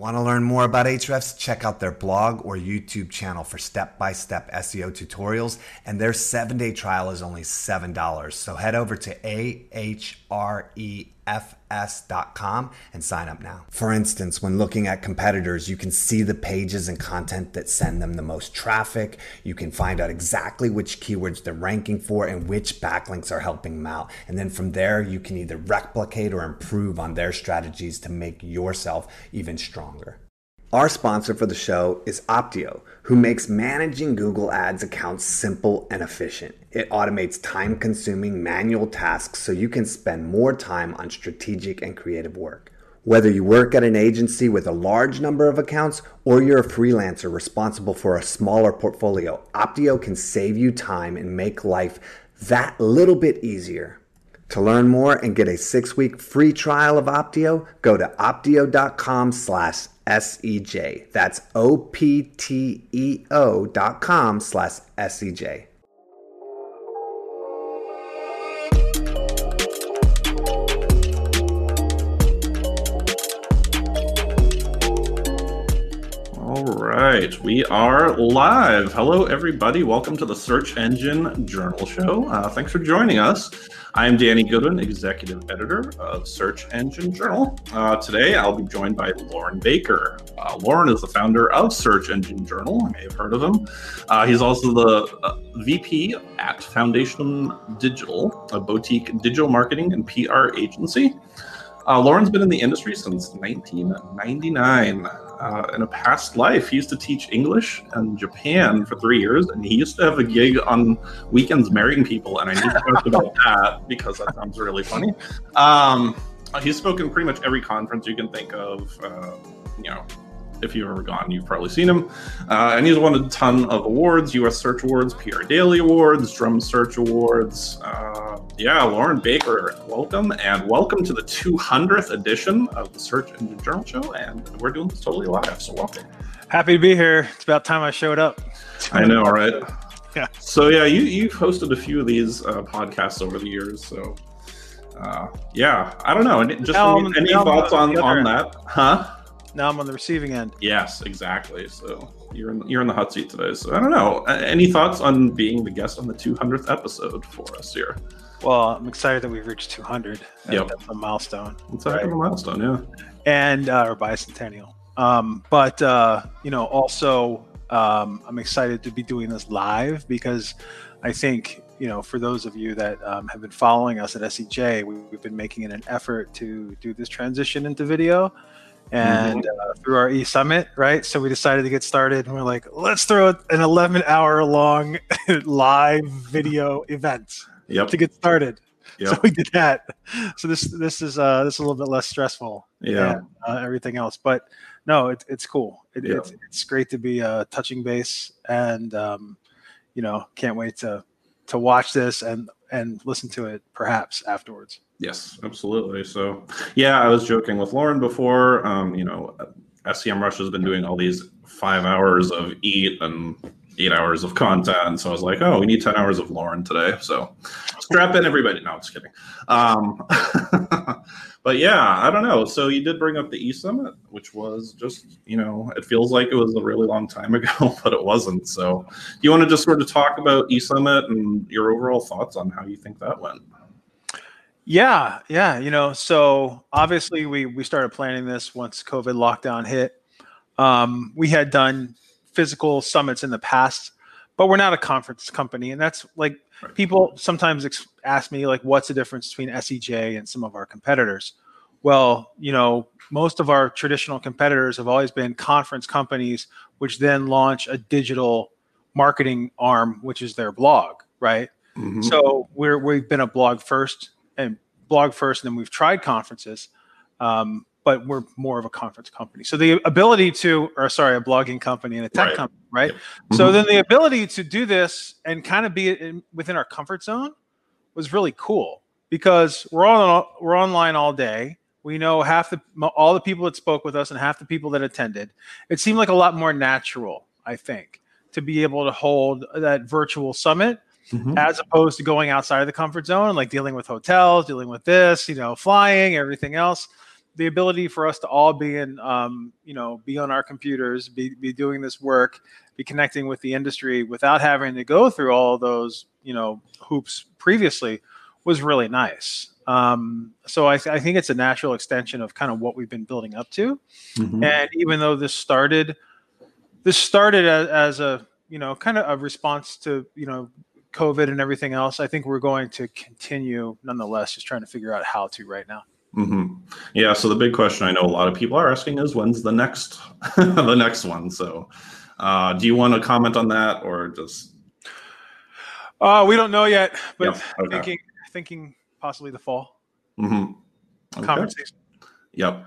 Want to learn more about Ahrefs? Check out their blog or YouTube channel for step by step SEO tutorials. And their seven day trial is only $7. So head over to ahrefs.com and sign up now. For instance, when looking at competitors, you can see the pages and content that send them the most traffic. You can find out exactly which keywords they're ranking for and which backlinks are helping them out. And then from there, you can either replicate or improve on their strategies to make yourself even stronger. Our sponsor for the show is Opteo, who makes managing Google Ads accounts simple and efficient. It automates time consuming manual tasks so you can spend more time on strategic and creative work. Whether you work at an agency with a large number of accounts or you're a freelancer responsible for a smaller portfolio, Opteo can save you time and make life that little bit easier. To learn more and get a six-week free trial of Opteo, go to opteo.com slash SEJ. That's O-P-T-E-O dot com slash S-E-J. Right, we are live. Hello, everybody. Welcome to the Search Engine Journal Show. Uh, thanks for joining us. I'm Danny Goodwin, Executive Editor of Search Engine Journal. Uh, today, I'll be joined by Loren Baker. Uh, Loren is the founder of Search Engine Journal. I may have heard of him. Uh, he's also the uh, VP at Foundation Digital, a boutique digital marketing and PR agency. Uh, Loren's been in the industry since 1999. Uh, in a past life, he used to teach English in Japan for three years, and he used to have a gig on weekends marrying people. And I need to talk about that because that sounds really funny. Um, he's spoken pretty much every conference you can think of. Uh, you know, if you've ever gone, you've probably seen him. Uh, and he's won a ton of awards US Search Awards, PR Daily Awards, Drum Search Awards. Uh, yeah, Loren Baker, welcome. And welcome to the 200th edition of the Search Engine Journal Show. And we're doing this totally live. So welcome. Happy to be here. It's about time I showed up. I know, right? yeah. So, yeah, you, you've hosted a few of these uh, podcasts over the years. So, uh, yeah, I don't know. Just any, any thoughts on, on that? Huh? Now I'm on the receiving end. Yes, exactly. So you're in, you're in the hot seat today. So I don't know. Any thoughts on being the guest on the 200th episode for us here? Well, I'm excited that we've reached 200. Yep. That's a milestone. It's right? a milestone, yeah. And uh, or bicentennial. Um, but uh, you know, also um, I'm excited to be doing this live because I think you know, for those of you that um, have been following us at SEJ, we, have been making it an effort to do this transition into video and mm-hmm. uh, through our e-summit right so we decided to get started and we're like let's throw an 11 hour long live video event yep. to get started yep. so we did that so this this is uh this is a little bit less stressful yeah than, uh, everything else but no it, it's cool it, yep. it's, it's great to be uh touching base and um you know can't wait to to watch this and and listen to it perhaps afterwards Yes, absolutely. So, yeah, I was joking with Loren before. Um, you know, SEMrush has been doing all these five hours of eat and eight hours of content. So I was like, oh, we need 10 hours of Loren today. So strap in, everybody. No, just kidding. Um, but yeah, I don't know. So you did bring up the E Summit, which was just, you know, it feels like it was a really long time ago, but it wasn't. So do you want to just sort of talk about E Summit and your overall thoughts on how you think that went? Yeah, yeah. You know, so obviously we we started planning this once COVID lockdown hit. Um, we had done physical summits in the past, but we're not a conference company, and that's like people sometimes ex- ask me like, what's the difference between SEJ and some of our competitors? Well, you know, most of our traditional competitors have always been conference companies, which then launch a digital marketing arm, which is their blog, right? Mm-hmm. So we're we've been a blog first and blog first, and then we've tried conferences, um, but we're more of a conference company. So the ability to, or sorry, a blogging company and a tech right. company, right? Yep. Mm-hmm. So then the ability to do this and kind of be in, within our comfort zone was really cool because we're on we're online all day. We know half the all the people that spoke with us and half the people that attended. It seemed like a lot more natural, I think, to be able to hold that virtual summit mm-hmm. as opposed to going outside of the comfort zone and like dealing with hotels, dealing with this, you know, flying, everything else. the ability for us to all be in, um, you know, be on our computers, be, be doing this work, be connecting with the industry without having to go through all those, you know, hoops previously was really nice. Um, so I, th- I, think it's a natural extension of kind of what we've been building up to. Mm-hmm. And even though this started, this started as, as a, you know, kind of a response to, you know, COVID and everything else, I think we're going to continue nonetheless, just trying to figure out how to right now. Mm-hmm. Yeah. So the big question I know a lot of people are asking is when's the next the next one? So uh, do you want to comment on that or just? Uh, we don't know yet, but yep. okay. thinking thinking possibly the fall. Mm-hmm. Okay. Conversation. Yep.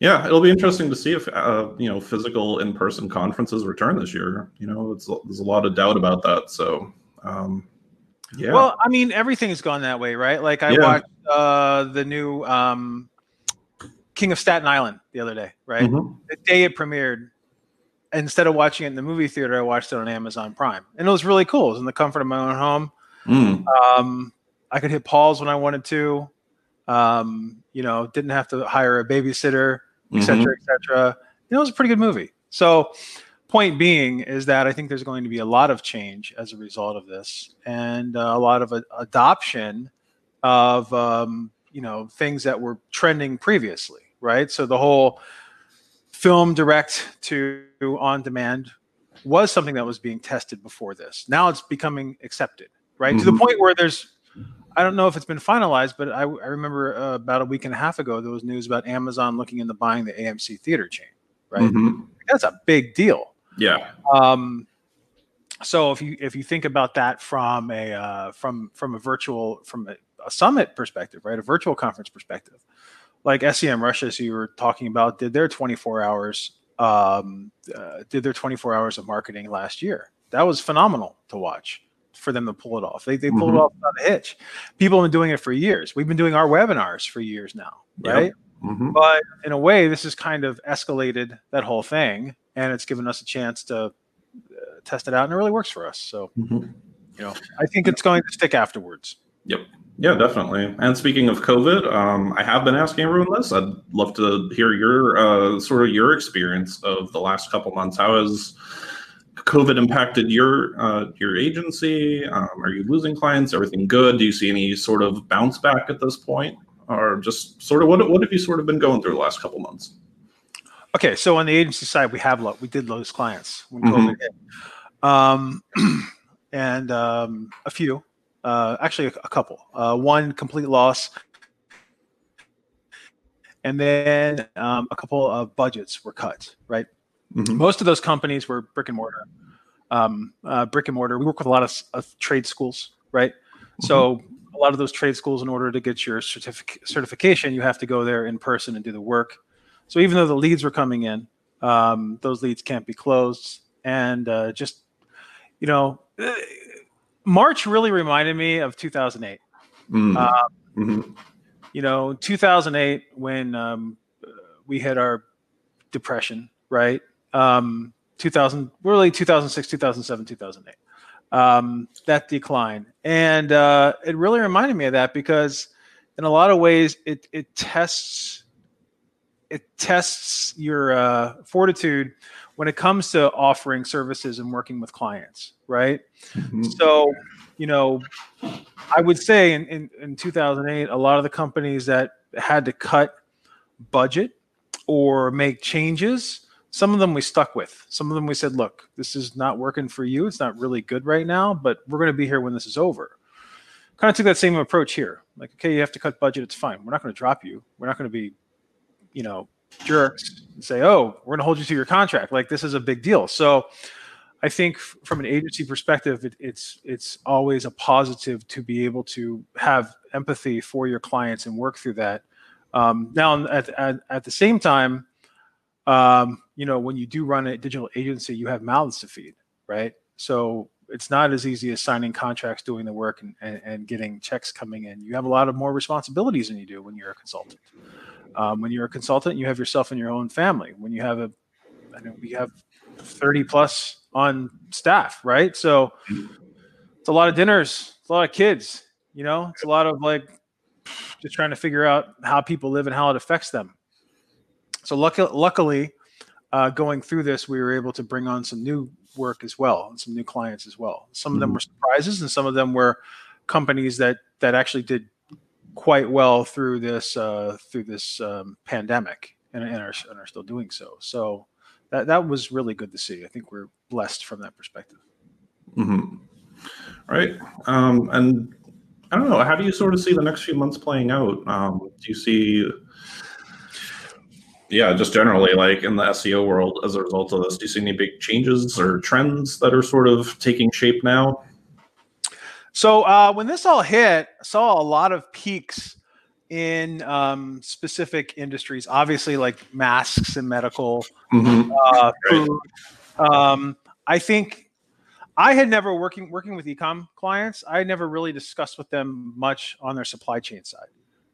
Yeah, it'll be interesting to see if uh, you know physical in-person conferences return this year. You know, it's there's a lot of doubt about that. So, um, yeah. Well, I mean, everything's gone that way, right? Like I yeah. watched uh, the new um, King of Staten Island the other day, right? Mm-hmm. The day it premiered, instead of watching it in the movie theater, I watched it on Amazon Prime, and it was really cool. It was in the comfort of my own home. Mm. Um, I could hit pause when I wanted to. Um, you know, didn't have to hire a babysitter, etc., mm-hmm. etc. You know, it was a pretty good movie. So, point being is that I think there's going to be a lot of change as a result of this, and uh, a lot of a- adoption of um, you know things that were trending previously, right? So the whole film direct to on demand was something that was being tested before this. Now it's becoming accepted, right? Mm-hmm. To the mm-hmm. point where there's I don't know if it's been finalized, but I, I remember uh, about a week and a half ago there was news about Amazon looking into buying the AMC theater chain. Right, mm-hmm. that's a big deal. Yeah. Um, so if you if you think about that from a uh, from from a virtual from a, a, summit perspective, right, a virtual conference perspective, like SEMrush as you were talking about, did their 24 hours um, uh, did their 24 hours of marketing last year. That was phenomenal to watch for them to pull it off. They, they pulled mm-hmm. it off without a hitch. People have been doing it for years. We've been doing our webinars for years now, right? Yep. Mm-hmm. But in a way, this has kind of escalated that whole thing, and it's given us a chance to uh, test it out, and it really works for us. So, mm-hmm. you know, I think it's going to stick afterwards. Yep. Yeah, definitely. And speaking of COVID, um, I have been asking everyone this. I'd love to hear your uh, sort of your experience of the last couple months. How has COVID impacted your uh, your agency? Um, are you losing clients? Everything good? Do you see any sort of bounce back at this point, or just sort of what what have you sort of been going through the last couple months? Okay, so on the agency side, we have lo- we did lose clients when mm-hmm. Um, and um, a few, uh, actually a, a couple. Uh, one complete loss, and then um, a couple of budgets were cut. Right, Mm-hmm. Most of those companies were brick and mortar. Um, uh, brick and mortar. We work with a lot of, of trade schools, right? Mm-hmm. So a lot of those trade schools, in order to get your certific- certification, you have to go there in person and do the work. So even though the leads were coming in, um, those leads can't be closed. And uh, just, you know, uh, March really reminded me of 2008. Mm-hmm. Um, mm-hmm. You know, 2008 when um, we had our depression, right? Um, 2000, really 2006, 2007, 2008. Um, that decline, and uh, it really reminded me of that because, in a lot of ways, it it tests it tests your uh, fortitude when it comes to offering services and working with clients, right? Mm-hmm. So, you know, I would say in, in, in 2008, a lot of the companies that had to cut budget or make changes some of them we stuck with. Some of them we said, look, this is not working for you. It's not really good right now, but we're going to be here when this is over. Kind of took that same approach here. Like, okay, you have to cut budget. It's fine. We're not going to drop you. We're not going to be, you know, jerks and say, oh, we're going to hold you to your contract. Like, this is a big deal. So, I think from an agency perspective, it, it's it's always a positive to be able to have empathy for your clients and work through that. Um, now, at, at, at the same time, um, you know, when you do run a digital agency, you have mouths to feed, right? So it's not as easy as signing contracts, doing the work, and, and, and getting checks coming in. You have a lot of more responsibilities than you do when you're a consultant. Um, when you're a consultant, you have yourself and your own family. When you have a, I know we have 30 plus on staff, right? So it's a lot of dinners, it's a lot of kids, you know, it's a lot of like just trying to figure out how people live and how it affects them. So luckily, luckily uh, going through this, we were able to bring on some new work as well and some new clients as well. Some of them Mhm. were surprises, and some of them were companies that that actually did quite well through this uh, through this um, pandemic and, and, are, and are still doing so. So that that was really good to see. I think we're blessed from that perspective. hmm Right. Um, and I don't know. How do you sort of see the next few months playing out? Um, do you see, yeah, just generally like in the SEO world as a result of this, do you see any big changes or trends that are sort of taking shape now? So uh, when this all hit, I saw a lot of peaks in um, specific industries. Obviously, like masks and medical, Mhm. uh, Right. food. Um, I think I had never working working with ecom clients. I had never really discussed with them much on their supply chain side,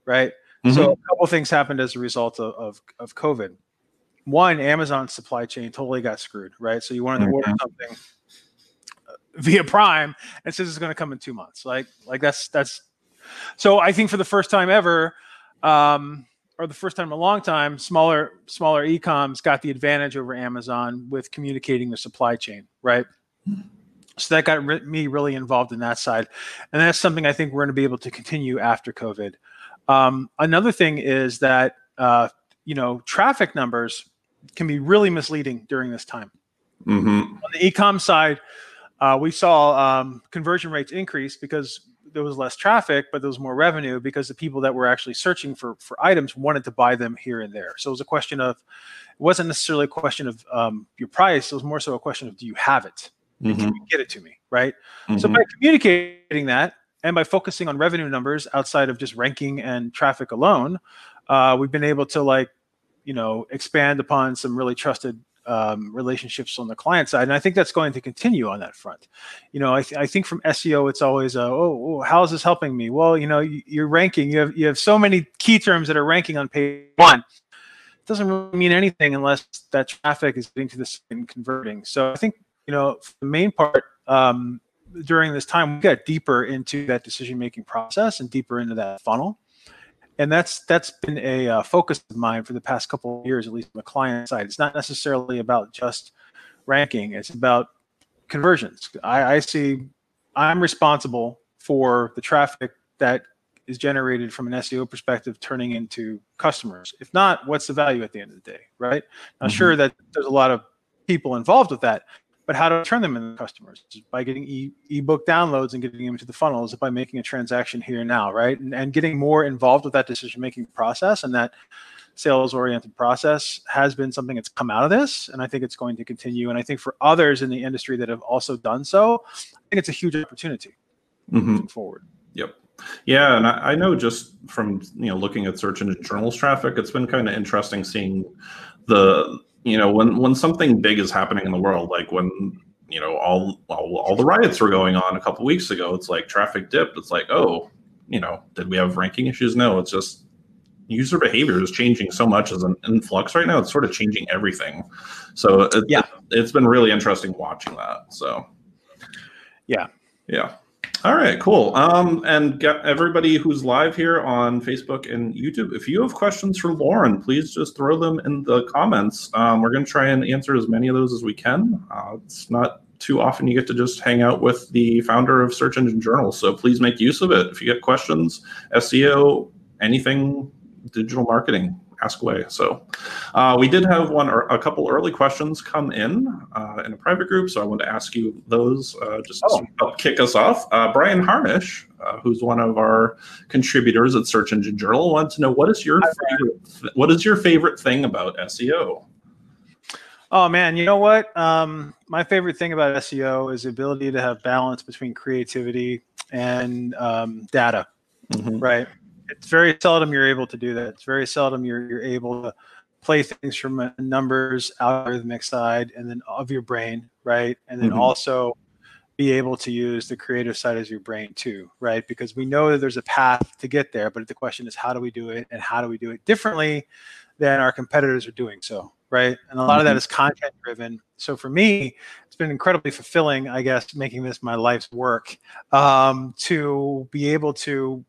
right? So a couple things happened as a result of, of of COVID. One, Amazon's supply chain totally got screwed, right? So you wanted to order Mhm. something uh, via Prime and says it's going to come in two months. Like like that's that's. So I think for the first time ever, um, or the first time in a long time, smaller smaller ecoms got the advantage over Amazon with communicating their supply chain, right? So that got re- me really involved in that side, and that's something I think we're going to be able to continue after COVID. Um, another thing is that uh, you know traffic numbers can be really misleading during this time. hmm On the ecom side, uh, we saw um, conversion rates increase because there was less traffic, but there was more revenue because the people that were actually searching for for items wanted to buy them here and there. So it was a question of it wasn't necessarily a question of um, your price; it was more so a question of do you have it? hmm Can you get it to me? Right. So by communicating that and by focusing on revenue numbers outside of just ranking and traffic alone, uh, we've been able to like, you know, expand upon some really trusted um, relationships on the client side, and I think that's going to continue on that front. You know, I, th- I think from SEO, it's always, oh, oh, how is this helping me? Well, you know, you, you're ranking. You have you have so many key terms that are ranking on page one. It doesn't really mean anything unless that traffic is getting to the site and converting. So I think you know, the main part, um, during this time, we got deeper into that decision making process and deeper into that funnel. And that's that's been a uh, focus of mine for the past couple of years, at least on the client side. It's not necessarily about just ranking; it's about conversions. I, I see I'm responsible for the traffic that is generated from an SEO perspective turning into customers. If not, what's the value at the end of the day, right? Now, Mhm. sure that there's a lot of people involved with that, but how to turn them into customers Is by getting e- ebook downloads and getting them into the funnel is it by making a transaction here and now right? And, and getting more involved with that decision making process and that sales oriented process has been something that's come out of this and i think it's going to continue. And i think for others in the industry that have also done so i think it's a huge opportunity hmm moving forward. Yep. Yeah, and I, I know just from you know looking at search engine journals traffic, it's been kind of interesting seeing the you know when when something big is happening in the world, like when you know all all, all the riots were going on a couple weeks ago. It's like traffic dipped. It's like oh, you know, did we have ranking issues? No, it's just user behavior is changing so much as an influx right now. It's sort of changing everything. So it, Yeah. it, has been really interesting watching that. So Yeah. yeah. All right, cool. Um, and everybody who's live here on Facebook and YouTube, if you have questions for Loren, please just throw them in the comments. Um, we're going to try and answer as many of those as we can. Uh, it's not too often you get to just hang out with the founder of Search Engine Journal, so please make use of it. If you get questions, SEO, anything, digital marketing, ask away. So uh, we did have one or a couple early questions come in uh, in a private group, so I want to ask you those uh, just to Oh. sort of help kick us off. Uh, Brian Harnish, uh, who's one of our contributors at Search Engine Journal, wants to know what is your favorite, what is your favorite thing about SEO? Oh man, you know what? Um, my favorite thing about SEO is the ability to have balance between creativity and um, data. Mhm. Right. It's very seldom you're able to do that. It's very seldom you're you're able to play things from a numbers algorithmic side and then of your brain, right? And then Mhm. also be able to use the creative side as your brain too, right? Because we know that there's a path to get there, but the question is how do we do it and how do we do it differently than our competitors are doing so, right? And a lot of that Mhm. is content driven. So for me, it's been incredibly fulfilling, I guess, making this my life's work um, to be able to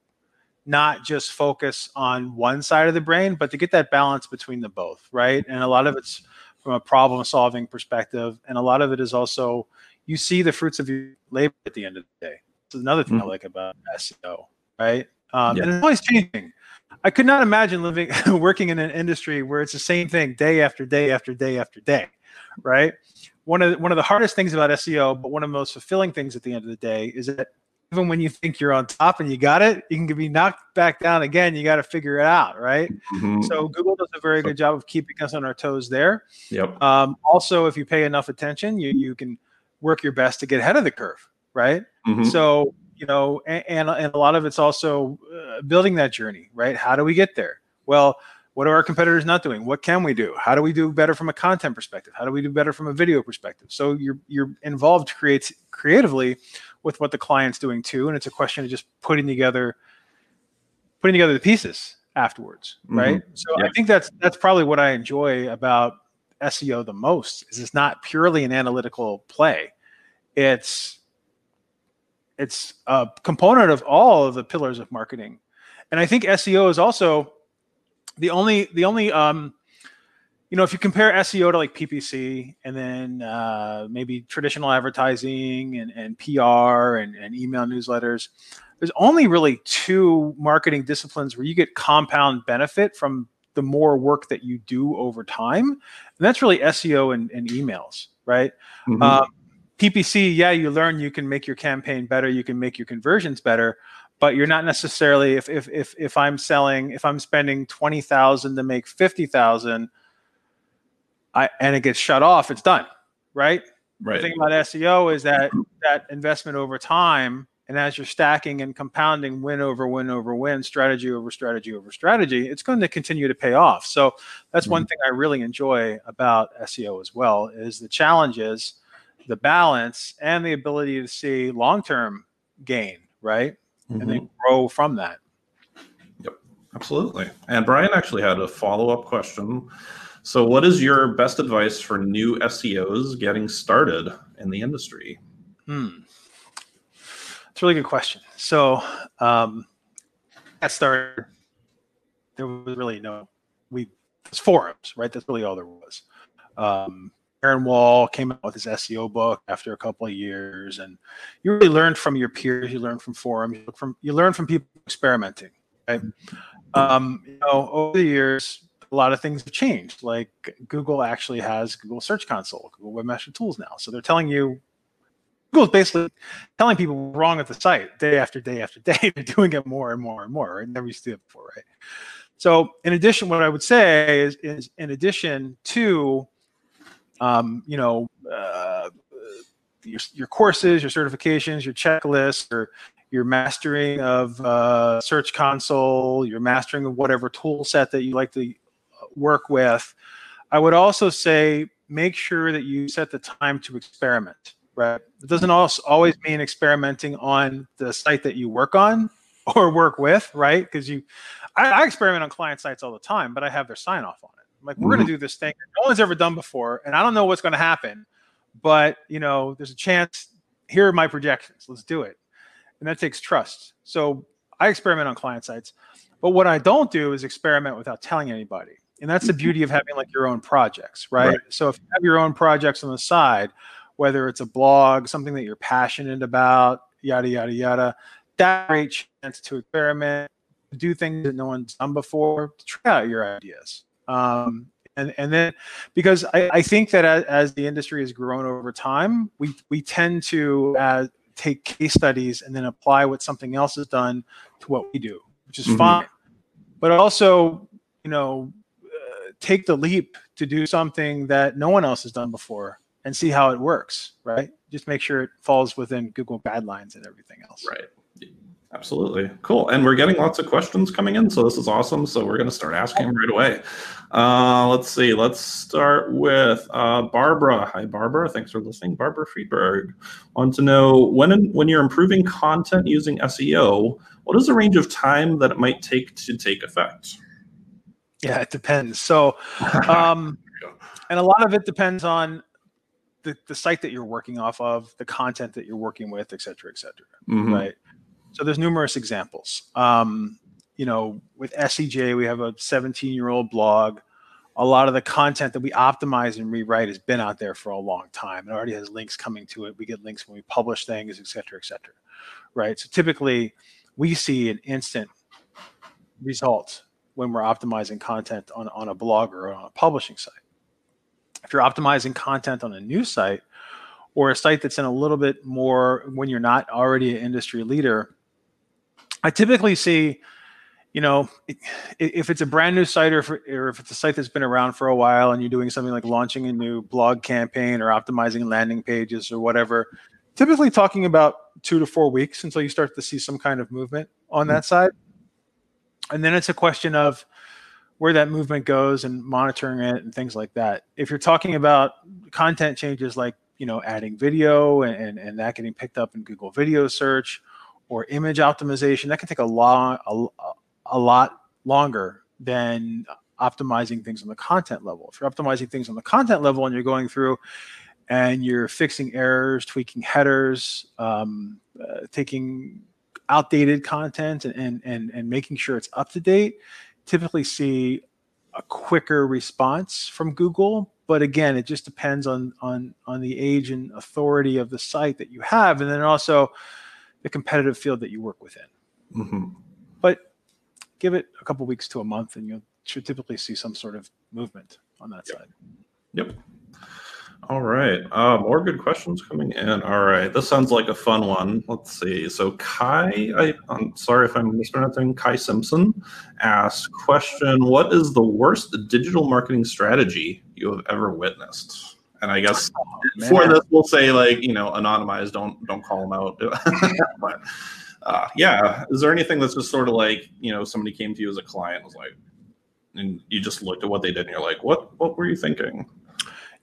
not just focus on one side of the brain, but to get that balance between the both, right? And a lot of it's from a problem solving perspective, and a lot of it is also you see the fruits of your labor at the end of the day. It's another thing mm-hmm. I like about SEO, right? Um, yeah. And it's always changing. I could not imagine living working in an industry where it's the same thing day after day after day after day, right? One of the, one of the hardest things about SEO, but one of the most fulfilling things at the end of the day is that even when you think you're on top and you got it, you can be knocked back down again. You got to figure it out, right? Mm-hmm. So Google does a very good job of keeping us on our toes there. Yep. Um, also, if you pay enough attention, you you can work your best to get ahead of the curve, right? Mm-hmm. So you know, and, and, and a lot of it's also uh, building that journey, right? How do we get there? Well, what are our competitors not doing? What can we do? How do we do better from a content perspective? How do we do better from a video perspective? So you're you're involved creates creatively with what the client's doing too, and it's a question of just putting together putting together the pieces afterwards, mm-hmm. right? So yeah. I think that's that's probably what I enjoy about SEO the most is it's not purely an analytical play. It's it's a component of all of the pillars of marketing. And I think SEO is also the only the only um you know if you compare SEO to like PPC and then uh, maybe traditional advertising and, and PR and, and email newsletters, there's only really two marketing disciplines where you get compound benefit from the more work that you do over time. And that's really SEO and, and emails, right? Mm-hmm. Um, PPC, yeah, you learn you can make your campaign better, you can make your conversions better, but you're not necessarily if if if, if I'm selling, if I'm spending twenty thousand to make fifty thousand, I and it gets shut off, it's done, right? Right. The thing about SEO is that that investment over time and as you're stacking and compounding win over win over win, strategy over strategy over strategy, it's going to continue to pay off. So that's mm-hmm. one thing I really enjoy about SEO as well is the challenges, the balance, and the ability to see long-term gain, right? Mm-hmm. And then mm-hmm. grow from that. Yep, absolutely. And Brian actually had a follow-up question. So what is your best advice for new SEOs getting started in the industry? Hmm. It's a really good question. So, um, at start, there was really no, we, it's forums, right? That's really all there was. Um, Aaron Wall came out with his SEO book after a couple of years, and you really learned from your peers. You learned from forums. You learn from you learn from people experimenting. Right? Um, you know, over the years, a lot of things have changed. Like Google actually has Google Search Console, Google Webmaster Tools now, so they're telling you Google's basically telling people wrong at the site day after day after day. They're doing it more and more and more. Right? Never used to do it before, right? So, in addition, what I would say is, is in addition to, um, you know, uh, your, your courses, your certifications, your checklists, or your mastering of uh, Search Console, your mastering of whatever tool set that you like to work with. I would also say make sure that you set the time to experiment right? It doesn't also always mean experimenting on the site that you work on or work with, right? Because you, I, I, experiment on client sites all the time, but I have their sign off on it. I'm like, we're mm-hmm. going to do this thing no one's ever done before, and I don't know what's going to happen, but you know, there's a chance. Here are my projections. Let's do it, and that takes trust. So I experiment on client sites, but what I don't do is experiment without telling anybody. And that's the mm-hmm. beauty of having like your own projects, right? right? So if you have your own projects on the side, whether it's a blog, something that you're passionate about, yada, yada, yada. That great chance to experiment, do things that no one's done before, to try out your ideas. Um, and, and then because I, I think that as, as, the industry has grown over time, we, we tend to uh, take case studies and then apply what something else has done to what we do, which is mm-hmm. fine. But also, you know, take the leap to do something that no one else has done before and see how it works, right? Just make sure it falls within Google guidelines and everything else. Right. Absolutely. Cool. And we're getting lots of questions coming in. So this is awesome. So we're going to start asking right away. Uh, let's see. Let's start with uh, Barbara. Hi, Barbara. Thanks for listening. Barbara Friedberg. Want to know when, when you're improving content using SEO, what is the range of time that it might take to take effect? Yeah, it depends. So, um, and a lot of it depends on the, the site that you're working off of, the content that you're working with, et cetera, et cetera. Mm-hmm. Right. So there's numerous examples. Um, you know, with SEJ, we have a 17 year old blog. A lot of the content that we optimize and rewrite has been out there for a long time. It already has links coming to it. We get links when we publish things, et cetera, et cetera. Right. So typically, we see an instant result when we're optimizing content on, on a blog or on a publishing site. If you're optimizing content on a new site or a site that's in a little bit more when you're not already an industry leader, I typically see, you know, if it's a brand new site or if, or if it's a site that's been around for a while and you're doing something like launching a new blog campaign or optimizing landing pages or whatever, typically talking about two to four weeks until you start to see some kind of movement on that hmm. side. And then it's a question of where that movement goes and monitoring it and things like that. If you're talking about content changes like, you know, adding video and, and that getting picked up in Google video search or image optimization, that can take a long, a, a lot longer than optimizing things on the content level. If you're optimizing things on the content level and you're going through and you're fixing errors, tweaking headers, um, uh, taking outdated content and, and and and making sure it's up to date, typically see a quicker response from Google. But again, it just depends on on on the age and authority of the site that you have, and then also the competitive field that you work within. Mm-hmm. But give it a couple weeks to a month, and you should typically see some sort of movement on that yep. side. Yep. All right. Uh, more good questions coming in. All right. This sounds like a fun one. Let's see. So Kai, I, am sorry if I'm mispronouncing, Kai Simpson asked, question, what is the worst digital marketing strategy you have ever witnessed? And I guess oh, for this, we'll say like, you know, anonymized, don't, don't call them out. but uh, yeah, is there anything that's just sort of like, you know, somebody came to you as a client was like, and you just looked at what they did and you're like, what, what were you thinking?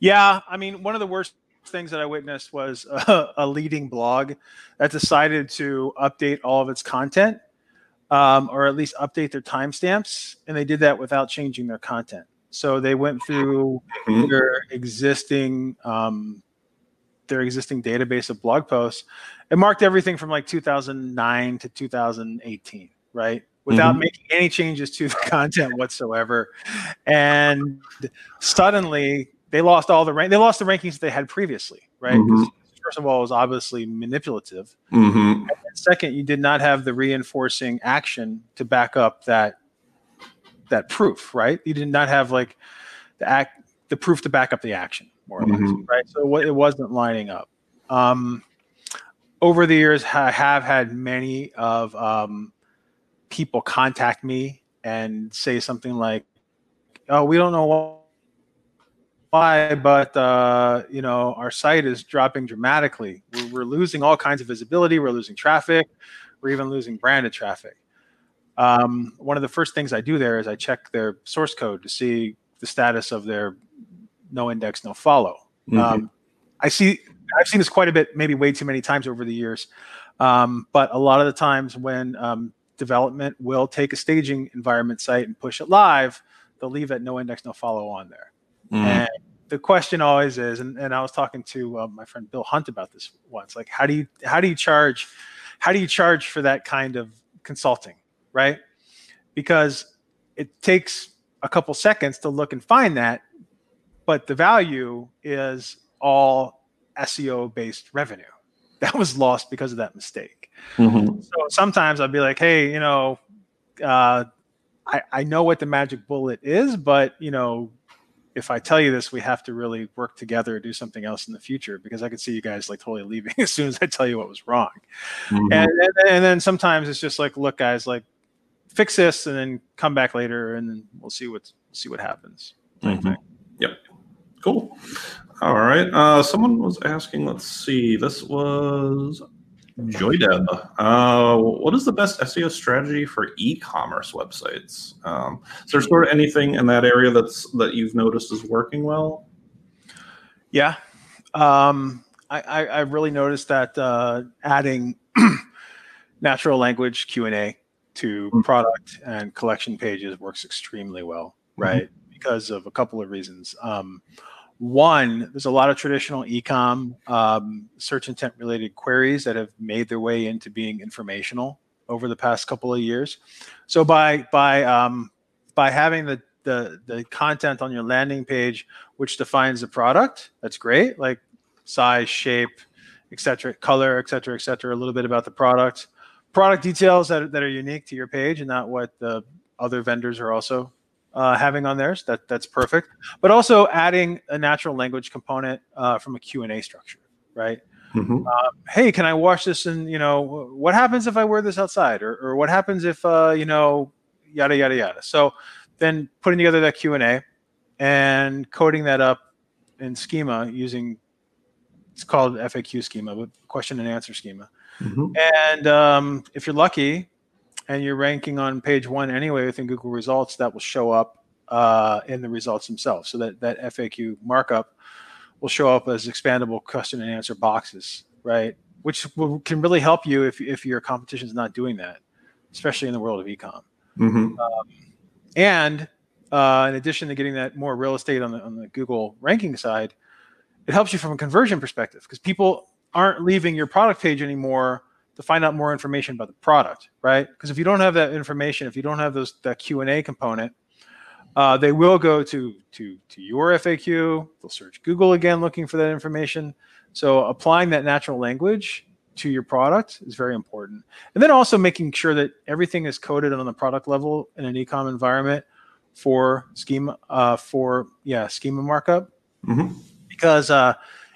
Yeah, I mean, one of the worst things that I witnessed was a, a leading blog that decided to update all of its content, um, or at least update their timestamps, and they did that without changing their content. So they went through mm-hmm. their existing um, their existing database of blog posts and marked everything from like 2009 to 2018, right? Without mm-hmm. making any changes to the content whatsoever. And suddenly they lost all the rank. They lost the rankings they had previously, right? Mm-hmm. First of all, it was obviously manipulative. Mm-hmm. second, you did not have the reinforcing action to back up that that proof, right? You did not have like the act, the proof to back up the action, more or mm-hmm. less, right? So it wasn't lining up. Um, over the years, I have had many of um, people contact me and say something like, "Oh, we don't know what." Why, but uh, you know our site is dropping dramatically. We're, we're, losing all kinds of visibility. We're losing traffic. We're even losing branded traffic. Um, one of the first things I do there is I check their source code to see the status of their no index, no follow. Mm-hmm. Um, I see. I've seen this quite a bit, maybe way too many times over the years. Um, but a lot of the times when um, development will take a staging environment site and push it live, they'll leave that no index, no follow on there. Mm. And the question always is, and, and I was talking to uh, my friend Bill Hunt about this once, like how do you how do you charge how do you charge for that kind of consulting, right? Because it takes a couple seconds to look and find that, but the value is all SEO based revenue that was lost because of that mistake. Mm-hmm. So sometimes I'd be like, hey, you know, uh, I, I know what the magic bullet is, but you know, if I tell you this, we have to really work together, do something else in the future because I could see you guys like totally leaving as soon as I tell you what was wrong. Mm-hmm. And, and, and then sometimes it's just like, look, guys, like fix this and then come back later and then we'll see what see what happens. Mm-hmm. Yep. Cool. All right. Uh, someone was asking. Let's see. This was Joydeb. Uh, what is the best SEO strategy for e-commerce websites? Um, is there sort of anything in that area that's that you've noticed is working well? Yeah, um, I, I, I, really noticed that uh, adding natural language Q and A to mm-hmm. product and collection pages works extremely well, right? Mm-hmm. Because of a couple of reasons. Um, one, there's a lot of traditional ecom um, search intent related queries that have made their way into being informational over the past couple of years. So by by um, by having the the the content on your landing page which defines the product, that's great. Like size, shape, etc., color, etc., etc. A little bit about the product, product details that that are unique to your page and not what the other vendors are also uh, having on theirs. That that's perfect. But also adding a natural language component uh, from a Q and A structure, right? Mm-hmm. Uh, hey, can I wash this? And you know, what happens if I wear this outside, or, or what happens if uh, you know, yada yada yada. So then putting together that Q and A and coding that up in schema using it's called FAQ schema, but question and answer schema. Mm-hmm. And um, if you're lucky and you're ranking on page one anyway within Google results, that will show up uh, in the results themselves. So that, that FAQ markup will show up as expandable question and answer boxes, right? Which will, can really help you if, if your competition is not doing that, especially in the world of ecom. Mm-hmm. Um, and uh, in addition to getting that more real estate on the, on the Google ranking side, it helps you from a conversion perspective because people aren't leaving your product page anymore to find out more information about the product, right? Because if you don't have that information, if you don't have those that Q and A component, uh, they will go to to to your FAQ. They'll search Google again looking for that information. So applying that natural language to your product is very important. And then also making sure that everything is coded on the product level in an ecom environment for schema uh, for yeah schema markup mm-hmm. because uh,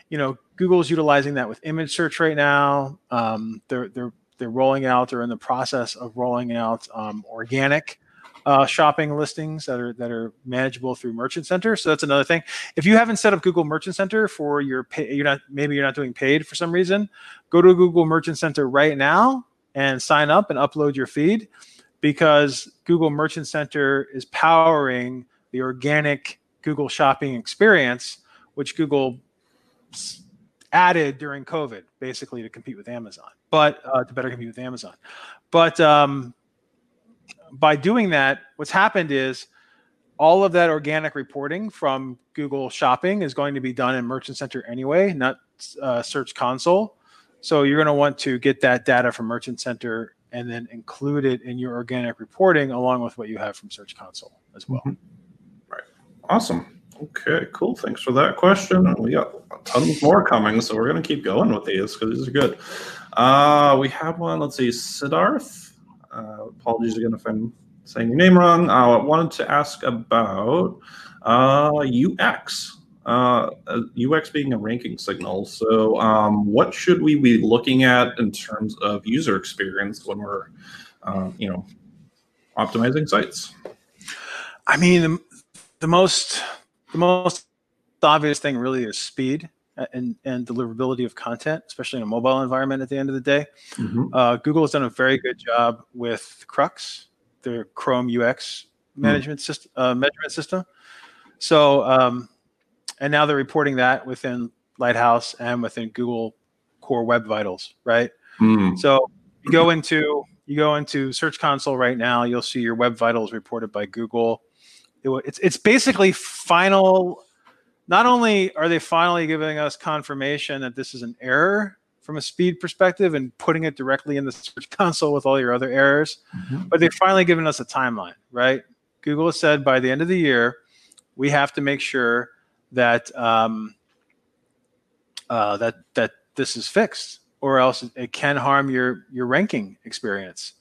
you know Google's utilizing that with image search right now. Um, they're they're they're rolling out or in the process of rolling out um, organic uh, shopping listings that are that are manageable through Merchant Center. So that's another thing. If you haven't set up Google Merchant Center for your pay, you're not maybe you're not doing paid for some reason, go to Google Merchant Center right now and sign up and upload your feed because Google Merchant Center is powering the organic Google shopping experience, which Google added during COVID, basically to compete with Amazon, but uh, to better compete with Amazon. But um, by doing that, what's happened is all of that organic reporting from Google Shopping is going to be done in Merchant Center anyway, not uh, Search Console. So you're going to want to get that data from Merchant Center and then include it in your organic reporting along with what you have from Search Console as well. Mm-hmm. Right. Awesome. Okay, cool. Thanks for that question. We got tons more coming, so we're going to keep going with these because these are good. Uh, we have one. Let's see, Siddharth uh, apologies again if I'm saying your name wrong. I uh, wanted to ask about uh, UX. Uh, UX being a ranking signal. So, um, what should we be looking at in terms of user experience when we're, uh, you know, optimizing sites? I mean, the most the most obvious thing really is speed and, and deliverability of content, especially in a mobile environment at the end of the day. Mm-hmm. Uh, Google has done a very good job with Crux, their Chrome UX hmm. management mm. system, uh, measurement system. So, um, and now they're reporting that within Lighthouse and within Google Core Web Vitals, right? Mm. So you go into you go into Search Console right now, you'll see your Web Vitals reported by Google. It, it's it's basically final not only are they finally giving us confirmation that this is an error from a speed perspective and putting it directly in the search console with all your other errors, mm-hmm. but they've finally given us a timeline, right? Google has said by the end of the year, we have to make sure that um, uh, that that this is fixed, or else it can harm your your ranking experience.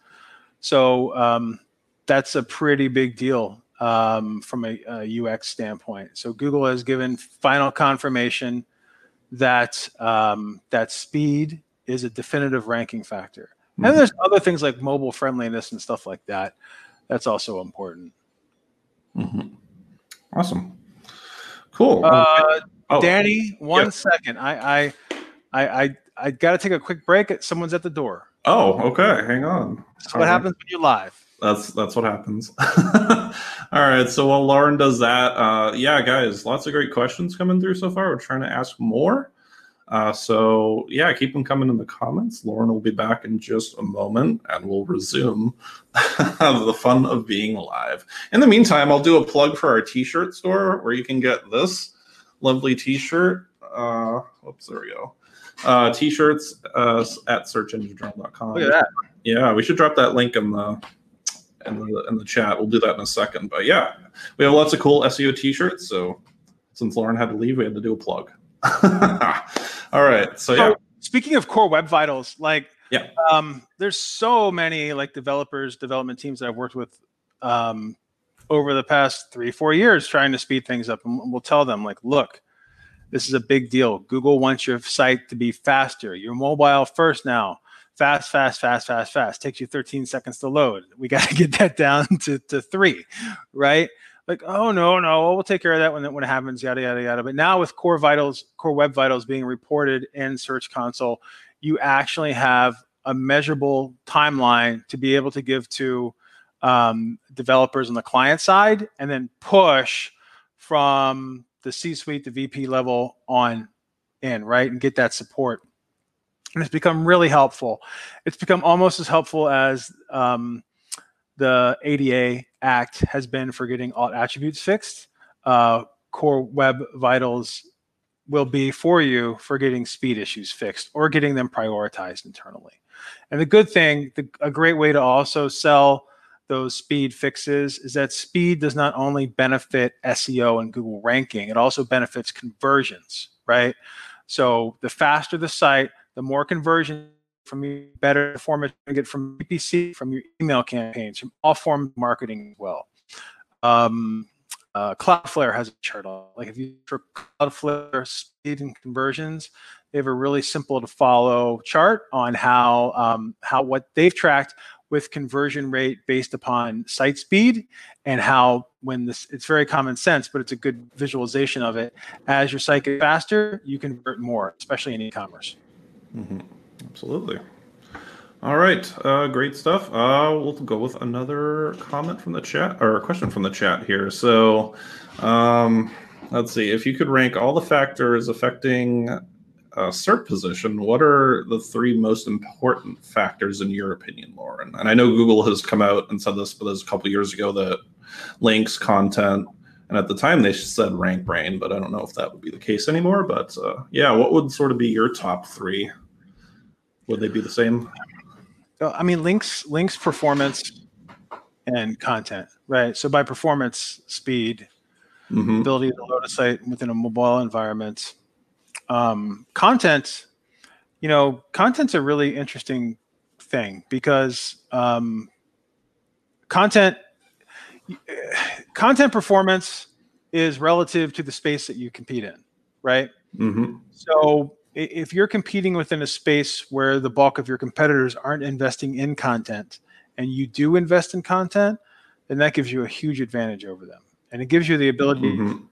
So um, that's a pretty big deal um, from a, a, UX standpoint. So Google has given final confirmation that um, that speed is a definitive ranking factor. Mm-hmm. And there's other things like mobile friendliness and stuff like that. That's also important. Mm-hmm. Awesome. Cool. Uh, oh, Danny, one second. I I I I, I got to take a quick break. Someone's at the door. Oh, okay. Hang on. So what happens when you're live that's that's what happens. All right, so while Loren does that, uh, yeah, guys, lots of great questions coming through so far. We're trying to ask more. Uh, so yeah, keep them coming in the comments. Loren will be back in just a moment, and we'll resume the fun of being live. In the meantime, I'll do a plug for our T-shirt store, where you can get this lovely T-shirt. Uh, oops, there we go. uh, t-shirts uh, at searchenginejournal.com. Look at that. Yeah, we should drop that link in the in the in the chat. We'll do that in a second. But yeah, we have lots of cool SEO t-shirts. So since Loren had to leave, we had to do a plug. All right. So yeah. So, speaking of core web vitals, like Yeah. um, there's so many like developers, development teams that I've worked with um, over the past three, four years trying to speed things up. And we'll tell them like, look, this is a big deal. Google wants your site to be faster. You're mobile first now. Fast, fast, fast, fast, fast. Takes you 13 seconds to load. We got to get that down to, to three, right? Like, oh no, no, we'll take care of that when it, when it happens, yada yada yada. But now with Core Vitals, Core Web Vitals being reported in Search Console, you actually have a measurable timeline to be able to give to um, developers on the client side, and then push from the C-suite, the VP level on in, right, and get that support. And it's become really helpful. It's become almost as helpful as um, the ADA Act has been for getting alt attributes fixed. Uh, Core Web Vitals will be for you for getting speed issues fixed or getting them prioritized internally. And the good thing, the, a great way to also sell those speed fixes is that speed does not only benefit SEO and Google ranking, it also benefits conversions, right? So the faster the site, the more conversion from your better performance you get from PPC, from your email campaigns, from all forms of marketing as well. Um, uh, Cloudflare has a chart on like if you for Cloudflare speed and conversions, they have a really simple to follow chart on how um, how what they've tracked with conversion rate based upon site speed and how when this it's very common sense but it's a good visualization of it as your site gets faster you convert more especially in e-commerce Absolutely. All right, uh, great stuff. Uh, we'll go with another comment from the chat or a question from the chat here. So, um, let's see. If you could rank all the factors affecting a SERP position, what are the three most important factors in your opinion, Loren? And I know Google has come out and said this, but this a couple years ago that links, content, and at the time they said rank brain, but I don't know if that would be the case anymore. But uh, yeah, what would sort of be your top three? Would they be the same? I mean, links, links, performance, and content, right? So by performance, speed, Mhm. ability to load a site within a mobile environment, um, content. You know, content's a really interesting thing because um, content, content performance is relative to the space that you compete in, right? Mhm. So if you're competing within a space where the bulk of your competitors aren't investing in content and you do invest in content, then that gives you a huge advantage over them. And it gives you the ability Mhm.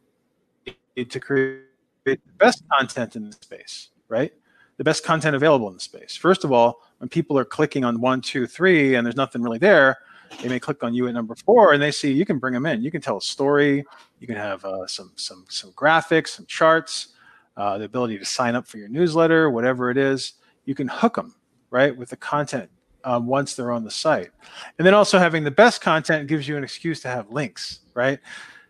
to create the best content in the space, right? The best content available in the space. First of all, when people are clicking on one, two, three, and there's nothing really there, they may click on you at number four, and they see you can bring them in. You can tell a story. You can have uh, some some some graphics, some charts, uh, the ability to sign up for your newsletter, whatever it is. You can hook them right with the content um, once they're on the site, and then also having the best content gives you an excuse to have links, right?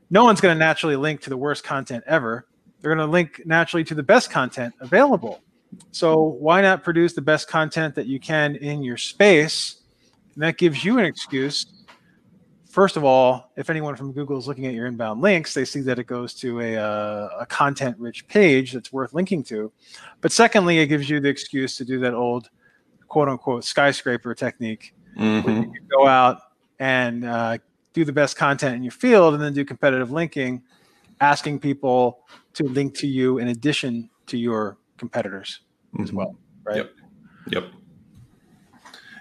no one's going to naturally link to the worst content ever. They're going to link naturally to the best content available. So why not produce the best content that you can in your space? And that gives you an excuse. First of all, if anyone from Google is looking at your inbound links, they see that it goes to a, uh, a content rich page that's worth linking to. But secondly, it gives you the excuse to do that old quote unquote skyscraper technique Mhm. you can go out and uh, do the best content in your field and then do competitive linking, asking people to link to you in addition to your competitors as Mhm. well, right? Yep. Yep.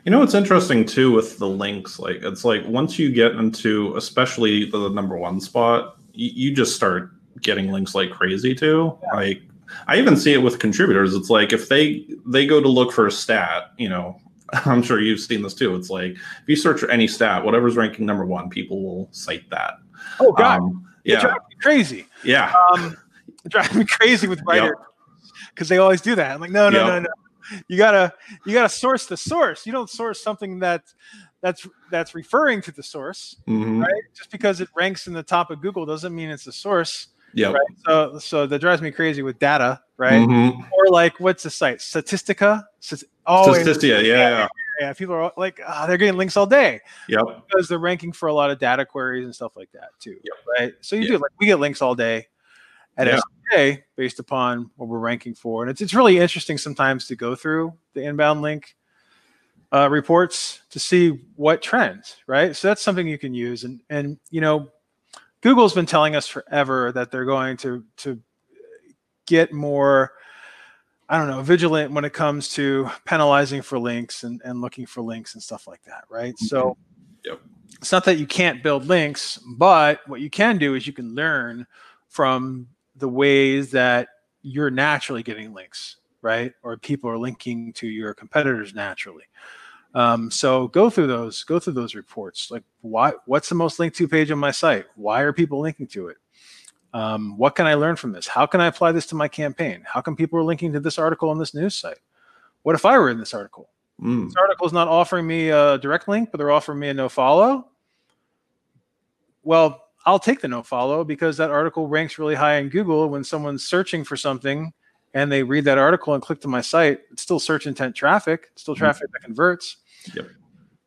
You know what's interesting too with the links, like it's like once you get into especially the number one spot, you, you just start getting links like crazy too. Like I even see it with contributors. It's like if they they go to look for a stat, you know, I'm sure you've seen this too. It's like if you search for any stat, whatever's ranking number one, people will cite that. Oh God, Um, it yeah, drives me crazy. yeah, Um, it drives me crazy with writers because they always do that. I'm like, no, no, Yep. no, no. You gotta you gotta source the source. You don't source something that that's that's referring to the source, Mhm. right? Just because it ranks in the top of Google doesn't mean it's the source. Yeah. right? So, so that drives me crazy with data, right? Mhm. Or like, what's the site? Statistica. Stat- Oh, and- yeah, yeah, yeah. People are like, ah, they're getting links all day yep. because they're ranking for a lot of data queries and stuff like that too, Yep. right? So you Yeah. do like we get links all day at Yeah. SEJ based upon what we're ranking for, and it's it's really interesting sometimes to go through the inbound link uh, reports to see what trends, right? So that's something you can use, and and you know, Google's been telling us forever that they're going to to get more. I don't know, vigilant when it comes to penalizing for links and, and looking for links and stuff like that, right? So Yep. it's not that you can't build links, but what you can do is you can learn from the ways that you're naturally getting links, right? Or people are linking to your competitors naturally. Um, so go through those, go through those reports. Like, why? What's the most linked to page on my site? Why are people linking to it? Um, what can I learn from this? How can I apply this to my campaign? How come people are linking to this article on this news site? What if I were in this article? Mm. This article is not offering me a direct link, but they're offering me a no follow. Well, I'll take the no follow because that article ranks really high in Google. When someone's searching for something and they read that article and click to my site, it's still search intent traffic, it's still Mhm. traffic that converts. Yep.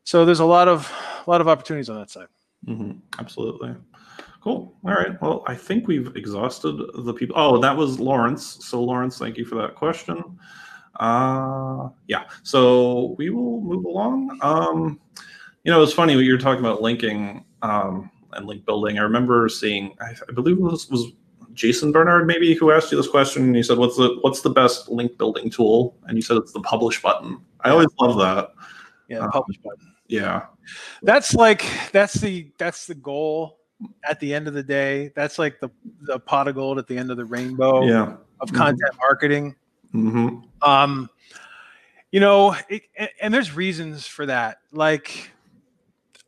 So there's a lot of a lot of opportunities on that side. hmm Absolutely. Cool. All right. Well, I think we've exhausted the people. Oh, that was Lawrence. So, Lawrence, thank you for that question. Uh, yeah. So we will move along. Um, you know, it's funny what you're talking about linking um, and link building. I remember seeing, I, I believe it was, was Jason Barnard maybe who asked you this question, and he said, "What's the what's the best link building tool?" And you said it's the publish button. I always love that. Yeah, Um, publish button. Yeah. That's like that's the that's the goal at the end of the day. That's like the the pot of gold at the end of the rainbow Yeah. of Mhm. content marketing. hmm um you know it, and, and there's reasons for that like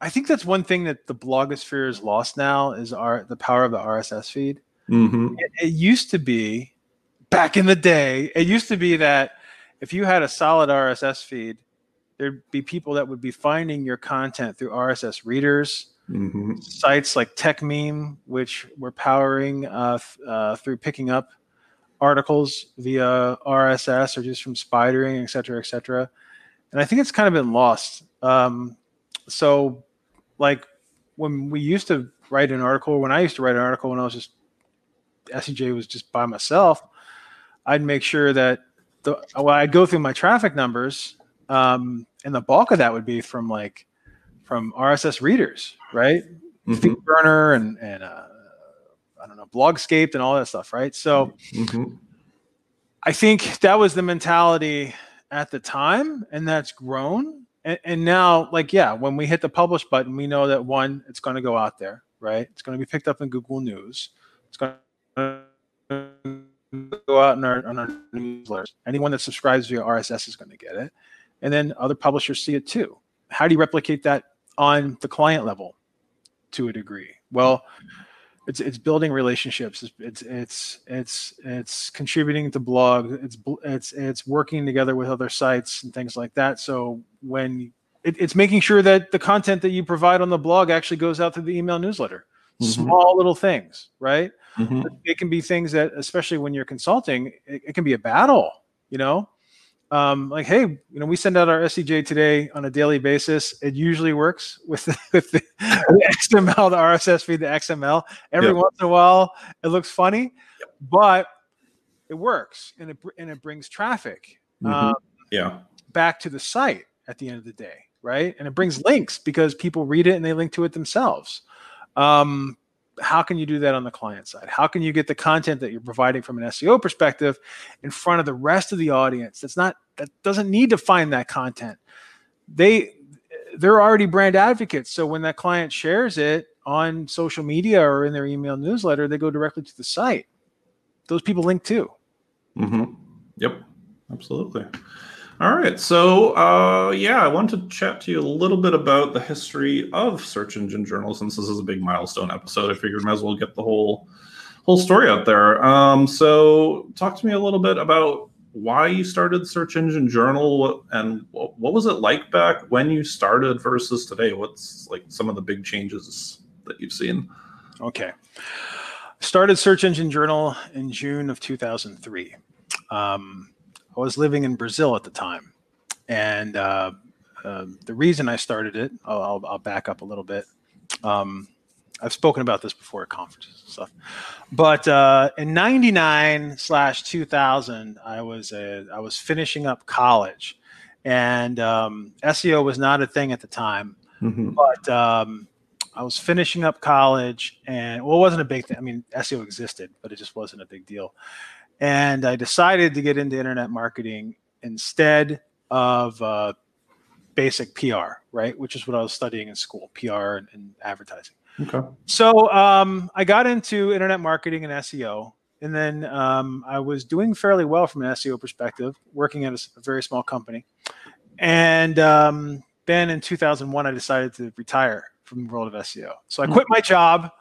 i think that's one thing that the blogosphere has lost now is our the power of the rss feed hmm it, it used to be back in the day it used to be that if you had a solid rss feed there'd be people that would be finding your content through rss readers hmm sites like TechMeme, which we're powering uh, th- uh, through picking up articles via RSS or just from spidering, et cetera, et cetera. And I think it's kind of been lost. Um, so, like when we used to write an article, when I used to write an article when I was just SEJ was just by myself, I'd make sure that the well, I'd go through my traffic numbers, um, and the bulk of that would be from like from RSS readers, right? hmm FeedBurner and and uh, I don't know Blogscape and all that stuff, right? So hmm I think that was the mentality at the time, and that's grown. And, and now, like, yeah, when we hit the publish button, we know that one, it's going to go out there, right? It's going to be picked up in Google News. It's going to go out in our, on our newsletters. Anyone that subscribes via RSS is going to get it, and then other publishers see it too. How do you replicate that on the client level to a degree? Well, it's it's building relationships. It's it's it's it's, it's contributing to blog. It's it's it's working together with other sites and things like that. So when it, it's making sure that the content that you provide on the blog actually goes out to the email newsletter. Mhm. Small little things, right? hmm it can be things that especially when you're consulting it, it can be a battle you know um, like hey you know we send out our sej today on a daily basis it usually works with the, with the, xml the rss feed the xml every Yep. once in a while it looks funny but it works and it, and it brings traffic Mhm. um, Yeah. back to the site at the end of the day, right? And it brings links because people read it and they link to it themselves. Um, how can you do that on the client side? How can you get the content that you're providing from an SEO perspective in front of the rest of the audience? That's not that doesn't need to find that content. They they're already brand advocates. So when that client shares it on social media or in their email newsletter, they go directly to the site. Those people link too. Mm-hmm. Yep. Absolutely. All right. So, uh, yeah, I want to chat to you a little bit about the history of search engine journalism. Since this is a big milestone episode, I figured I might as well get the whole whole story out there. Um, so, talk to me a little bit about why you started Search Engine Journal and what, what was it like back when you started versus today? What's like some of the big changes that you've seen? Okay. Started Search Engine Journal in June of 2003. um, I was living in Brazil at the time, and uh, uh, the reason I started it, I'll, I'll, back up a little bit. Um, I've spoken about this before at conferences and stuff, but uh, in '99 slash 2000, I was a, I was finishing up college, and um, SEO was not a thing at the time. Mm-hmm. But um, I was finishing up college, and well, it wasn't a big thing. I mean, SEO existed, but it just wasn't a big deal. And I decided to get into internet marketing instead of uh, basic PR, right? Which is what I was studying in school, PR and, and advertising. Okay. So um, I got into internet marketing and SEO, and then um, I was doing fairly well from an SEO perspective, working at a, a very small company. And um, then in 2001, I decided to retire from the world of SEO. So I quit my job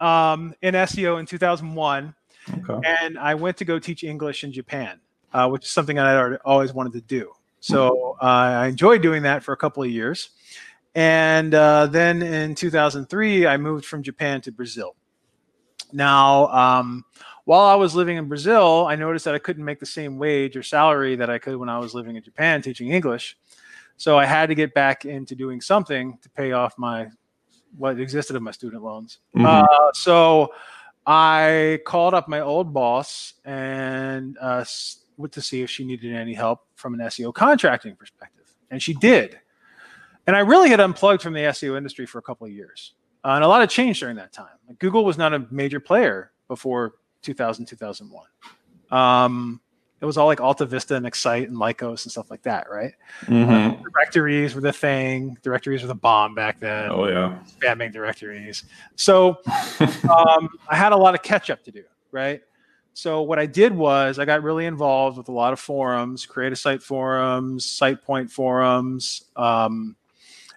um, in SEO in 2001, okay. and I went to go teach English in Japan, uh, which is something I always wanted to do. So uh, I enjoyed doing that for a couple of years. And uh, then in 2003, I moved from Japan to Brazil. Now, um, while I was living in Brazil, I noticed that I couldn't make the same wage or salary that I could when I was living in Japan teaching English. So I had to get back into doing something to pay off my what existed of my student loans. Mm-hmm. Uh, so I called up my old boss and uh, went to see if she needed any help from an SEO contracting perspective, and she did. And I really had unplugged from the SEO industry for a couple of years. Uh, and a lot of change during that time. Like Google was not a major player before 2000, 2001. Um, it was all like Alta Vista and Excite and Lycos and stuff like that, right? Mm-hmm. Uh, directories were the thing. Directories were the bomb back then. Oh yeah, spamming directories. So um, I had a lot of catch up to do, right? So what I did was I got really involved with a lot of forums, create a site forums, SitePoint forums, um,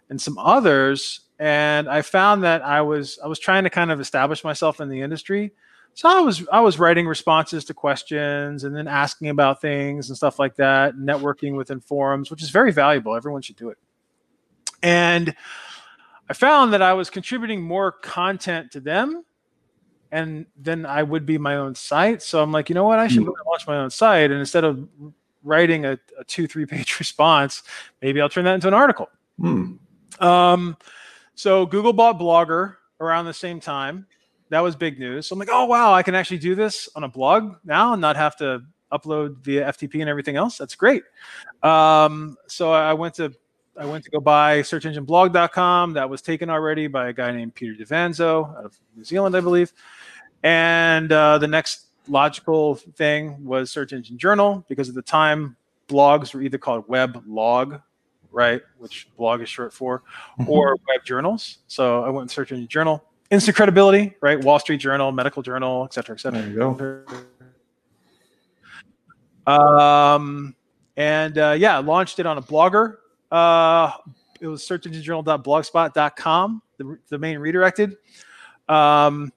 and some others. And I found that I was I was trying to kind of establish myself in the industry. So I was I was writing responses to questions and then asking about things and stuff like that, networking within forums, which is very valuable. Everyone should do it. And I found that I was contributing more content to them and then I would be my own site. So I'm like, you know what? I should mm. launch my own site. And instead of writing a, a two, three page response, maybe I'll turn that into an article. Mm. Um, so Google bought Blogger around the same time. That was big news. So I'm like, oh wow, I can actually do this on a blog now and not have to upload via FTP and everything else. That's great. Um, so I went to I went to go buy searchengineblog.com. That was taken already by a guy named Peter Devanzo out of New Zealand, I believe. And uh, the next logical thing was Search Engine Journal because at the time blogs were either called web log, right, which blog is short for, mm-hmm. or web journals. So I went and Search Engine Journal. Instant credibility, right? Wall Street Journal, Medical Journal, et cetera, et cetera. There you go. Um, and uh, yeah, launched it on a blogger. Uh, it was searchenginejournal.blogspot.com, the, the main redirected. Um,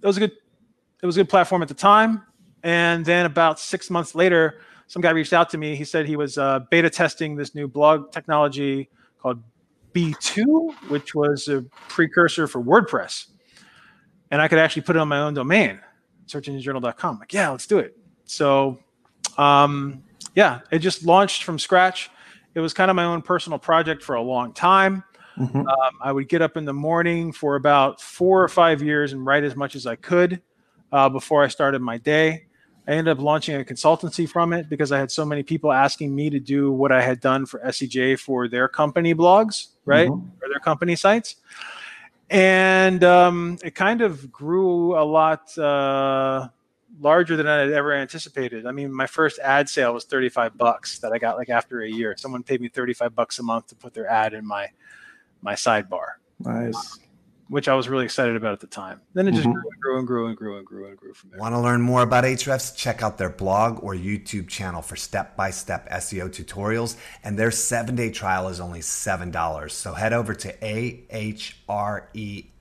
it was a good it was a good platform at the time. And then about six months later, some guy reached out to me. He said he was uh, beta testing this new blog technology called B2, which was a precursor for WordPress. And I could actually put it on my own domain, searchenginejournal.com. Like, yeah, let's do it. So, um, yeah, it just launched from scratch. It was kind of my own personal project for a long time. Mm-hmm. Um, I would get up in the morning for about four or five years and write as much as I could uh, before I started my day. I ended up launching a consultancy from it because I had so many people asking me to do what I had done for SEJ for their company blogs, right, mm-hmm. or their company sites. And um, it kind of grew a lot uh, larger than I had ever anticipated. I mean, my first ad sale was 35 bucks that I got like after a year. Someone paid me 35 bucks a month to put their ad in my my sidebar. Nice. Which I was really excited about at the time. Then it just mm-hmm. grew and grew and grew and grew and grew and grew from there. Want to learn more about Ahrefs? Check out their blog or YouTube channel for step by step SEO tutorials. And their seven day trial is only $7. So head over to AHRE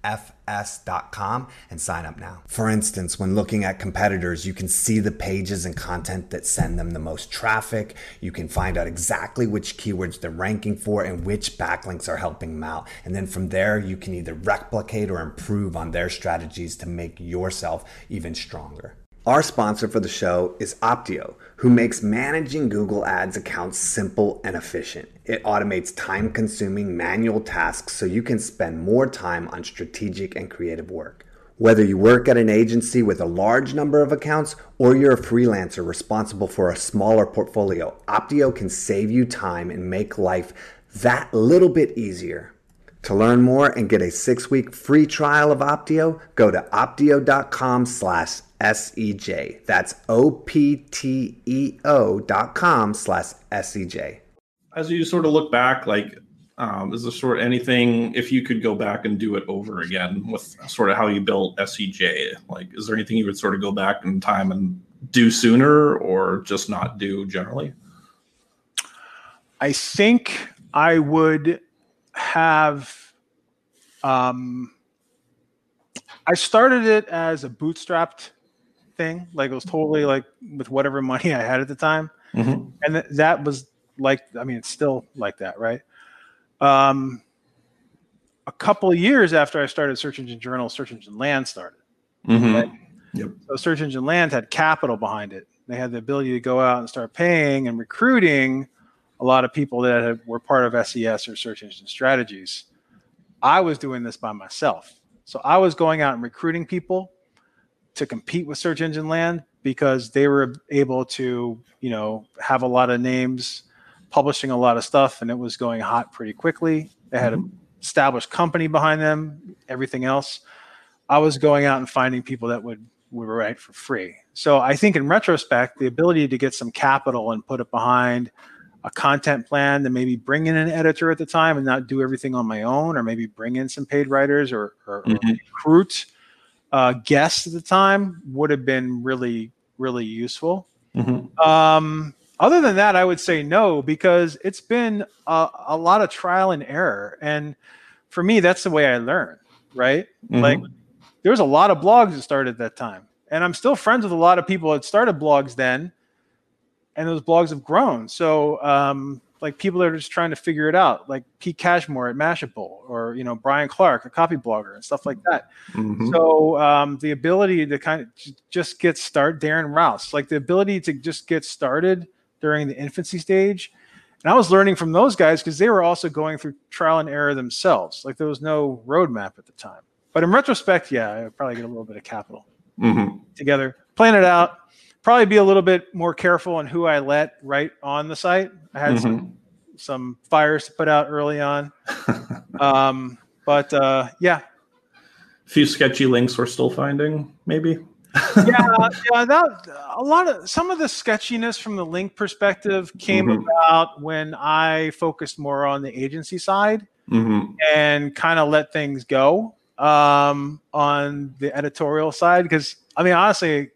fs.com and sign up now. For instance, when looking at competitors, you can see the pages and content that send them the most traffic. You can find out exactly which keywords they're ranking for and which backlinks are helping them out. And then from there, you can either replicate or improve on their strategies to make yourself even stronger. Our sponsor for the show is Opteo, who makes managing Google Ads accounts simple and efficient. It automates time consuming manual tasks so you can spend more time on strategic and creative work. Whether you work at an agency with a large number of accounts or you're a freelancer responsible for a smaller portfolio, Opteo can save you time and make life that little bit easier. To learn more and get a six-week free trial of Opteo, go to opteo.com slash S-E-J. That's O-P-T-E-O dot com slash S-E-J. As you sort of look back, like, um, is there sort of anything, if you could go back and do it over again with sort of how you built SEJ, like, is there anything you would sort of go back in time and do sooner or just not do generally? I think I would have um I started it as a bootstrapped thing. Like it was totally like with whatever money I had at the time. Mhm. And th- that was like I mean it's still like that, right? Um a couple of years after I started Search Engine Journal, Search Engine Land started. Mhm. Right. Yep. So Search Engine Land had capital behind it. They had the ability to go out and start paying and recruiting a lot of people that were part of SES or Search Engine Strategies. I was doing this by myself. So I was going out and recruiting people to compete with Search Engine Land because they were able to, you know, have a lot of names, publishing a lot of stuff, and it was going hot pretty quickly. They had an mm-hmm. established company behind them, everything else. I was going out and finding people that would would write for free. So I think in retrospect, the ability to get some capital and put it behind a content plan to maybe bring in an editor at the time and not do everything on my own, or maybe bring in some paid writers or, or, or Mhm. recruit uh, guests at the time would have been really, really useful. Mhm. Um, other than that, I would say no because it's been a, a lot of trial and error, and for me, that's the way I learn. Right? Mhm. Like there was a lot of blogs that started at that time, and I'm still friends with a lot of people that started blogs then, and those blogs have grown. So, um, like people that are just trying to figure it out, like Pete Cashmore at Mashable, or you know Brian Clark, a Copyblogger, and stuff like that. Mhm. So um, the ability to kind of j- just get started, Darren Rowse, like the ability to just get started during the infancy stage. And I was learning from those guys because they were also going through trial and error themselves. Like there was no roadmap at the time. But in retrospect, yeah, I probably get a little bit of capital Mhm. together, plan it out, probably be a little bit more careful on who I let right on the site. I had some Mhm. some fires to put out early on. Um, but uh, yeah, A few sketchy links we're still finding, maybe. yeah, yeah. That a lot of some of the sketchiness from the link perspective came Mhm. about when I focused more on the agency side Mhm. and kind of let things go um, on the editorial side. Because I mean, honestly,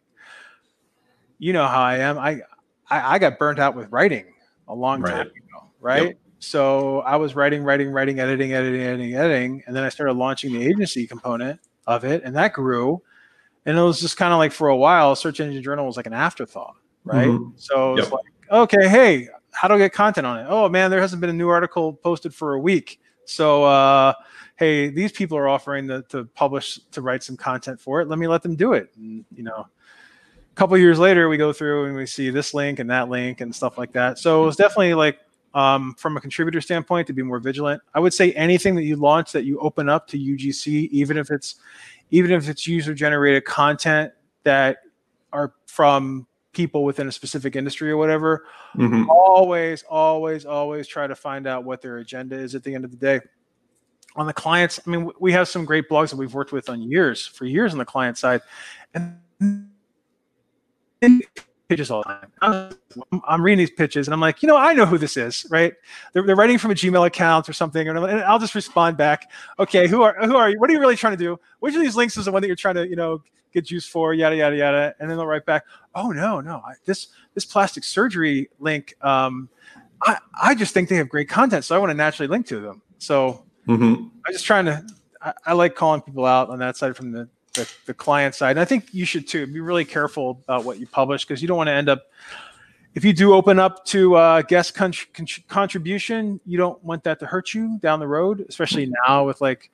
you know how I am. I I, I got burnt out with writing a long time ago, right? So I was writing, writing, writing, editing, editing, editing, editing, and then I started launching the agency component of it, and that grew. And it was just kind of like for a while, Search Engine Journal was like an afterthought, right? Mhm. So it's Yep. like, okay, hey, how do I get content on it? Oh man, there hasn't been a new article posted for a week. So uh, hey, these people are offering to, to publish to write some content for it. Let me let them do it. And, you know, couple years later, we go through and we see this link and that link and stuff like that. So it was definitely like um, from a contributor standpoint to be more vigilant. I would say anything that you launch that you open up to UGC, even if it's even if it's user generated content that are from people within a specific industry or whatever, Mhm. always, always, always try to find out what their agenda is at the end of the day. On the clients, I mean, we have some great blogs that we've worked with on years, for years on the client side, and pitches all the time. I'm, I'm reading these pitches and I'm like, you know, I know who this is, right? They're, they're writing from a Gmail account or something, and I'll just respond back. Okay, who are who are you? What are you really trying to do? Which of these links is the one that you're trying to, you know, get juice for? Yada yada yada. And then they'll write back, oh no, no, I, this this plastic surgery link. Um, I I just think they have great content, so I want to naturally link to them. So Mhm. I'm just trying to. I, I like calling people out on that side from the, the the client side, and I think you should too. Be really careful about what you publish because you don't want to end up. If you do open up to uh, guest con- con- contribution, you don't want that to hurt you down the road, especially now with like,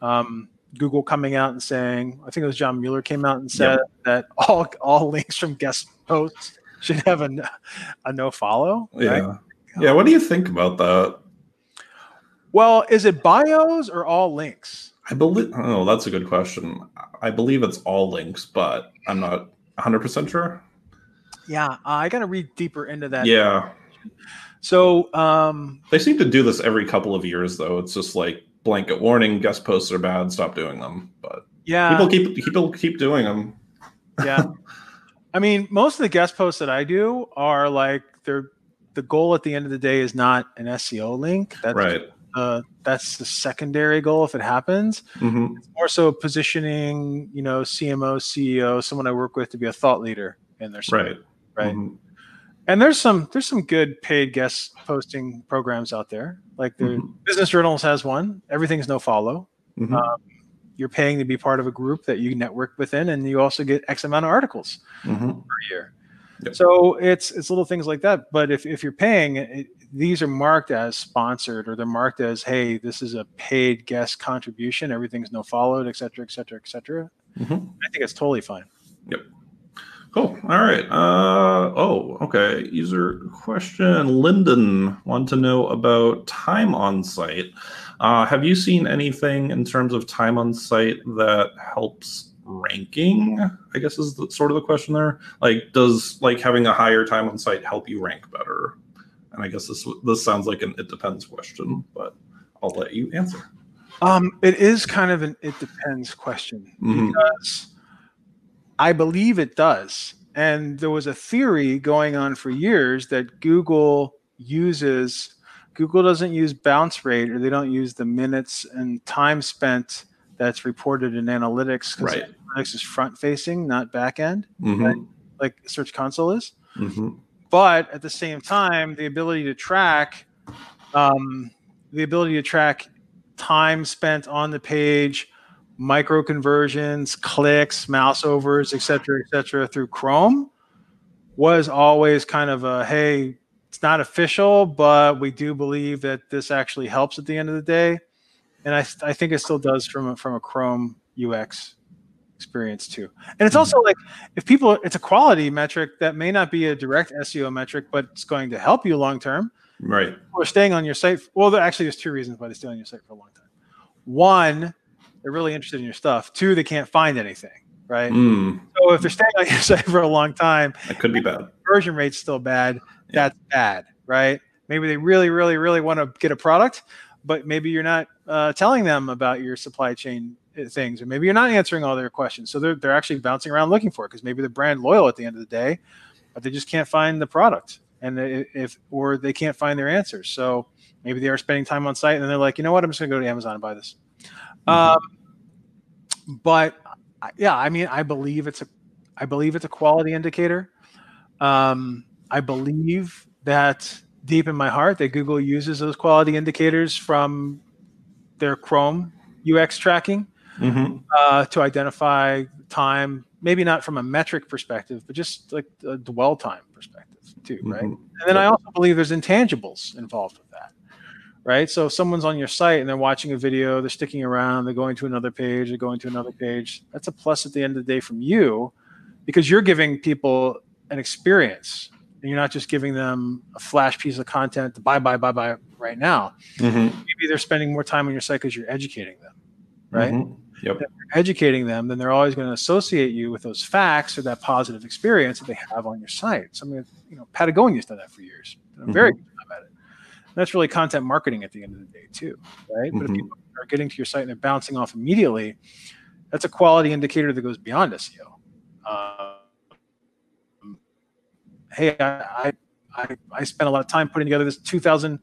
um, Google coming out and saying, I think it was John Mueller came out and said yep. that all all links from guest posts should have a, a no follow. Yeah. Right? Yeah. What do you think about that? Well, is it bios or all links? I believe. Oh, that's a good question. I believe it's all links, but I'm not 100 percent sure. Yeah, uh, I got to read deeper into that. Yeah. So um, they seem to do this every couple of years, though. It's just like blanket warning: guest posts are bad. Stop doing them. But yeah, people keep people keep doing them. Yeah. I mean, most of the guest posts that I do are like they're the goal at the end of the day is not an SEO link. That's right. Uh, that's the secondary goal if it happens. Mm-hmm. It's more so positioning, you know, CMO, CEO, someone I work with to be a thought leader in their space. Right. Right. Mm-hmm. And there's some there's some good paid guest posting programs out there. Like the mm-hmm. Business Journals has one. Everything's no follow. Mm-hmm. Um, you're paying to be part of a group that you network within, and you also get X amount of articles mm-hmm. per year. Yep. So it's it's little things like that. But if, if you're paying, it, these are marked as sponsored or they're marked as, hey, this is a paid guest contribution. Everything's no followed, et cetera, et cetera, et cetera. Mm-hmm. I think it's totally fine. Yep. Cool. All right. Uh, oh, okay. User question. Lyndon want to know about time on site. Uh, have you seen anything in terms of time on site that helps ranking? I guess is the, sort of the question there. Like, does like having a higher time on site help you rank better? And I guess this this sounds like an it depends question, but I'll let you answer. Um, it is kind of an it depends question mm-hmm. because I believe it does. And there was a theory going on for years that Google uses Google doesn't use bounce rate or they don't use the minutes and time spent that's reported in analytics because right. analytics is front facing, not back end, mm-hmm. like Search Console is. Mm-hmm. But at the same time, the ability to track, um, the ability to track time spent on the page, micro conversions, clicks, mouse overs, etc., etc., through Chrome was always kind of a hey, it's not official, but we do believe that this actually helps at the end of the day and I, I think it still does from a, from a Chrome UX experience too. And it's also like if people, it's a quality metric that may not be a direct SEO metric, but it's going to help you long term. Right. Or staying on your site. Well, there actually there's two reasons why they stay on your site for a long time. One, they're really interested in your stuff. Two, they can't find anything. Right. Mm. So if they're staying on your site for a long time, that could be bad. Conversion rate's still bad. Yeah. That's bad. Right. Maybe they really, really, really want to get a product, but maybe you're not uh, telling them about your supply chain things, or maybe you're not answering all their questions. So they're they're actually bouncing around looking for it because maybe they're brand loyal at the end of the day, but they just can't find the product, and if or they can't find their answers. So maybe they are spending time on site, and they're like, you know what, I'm just gonna go to Amazon and buy this. Mm-hmm. Um, but yeah, I mean, I believe it's a I believe it's a quality indicator. Um, I believe that deep in my heart that Google uses those quality indicators from their Chrome UX tracking mm-hmm. uh, to identify time, maybe not from a metric perspective, but just like a dwell time perspective too, right? Mm-hmm. And then I also believe there's intangibles involved with that, right? So if someone's on your site and they're watching a video, they're sticking around, they're going to another page, they're going to another page. That's a plus at the end of the day from you because you're giving people an experience and you're not just giving them a flash piece of content to buy, buy, buy, buy right now. Mm-hmm. Maybe they're spending more time on your site because you're educating them, right? Mm-hmm. Yep. Educating them, then they're always going to associate you with those facts or that positive experience that they have on your site. So, I mean, you know, Patagonia's done that for years. I'm very mm-hmm. good at it. And that's really content marketing at the end of the day, too, right? But if mm-hmm. people are getting to your site and they're bouncing off immediately, that's a quality indicator that goes beyond SEO. Uh, hey, I, I, I spent a lot of time putting together this 2,000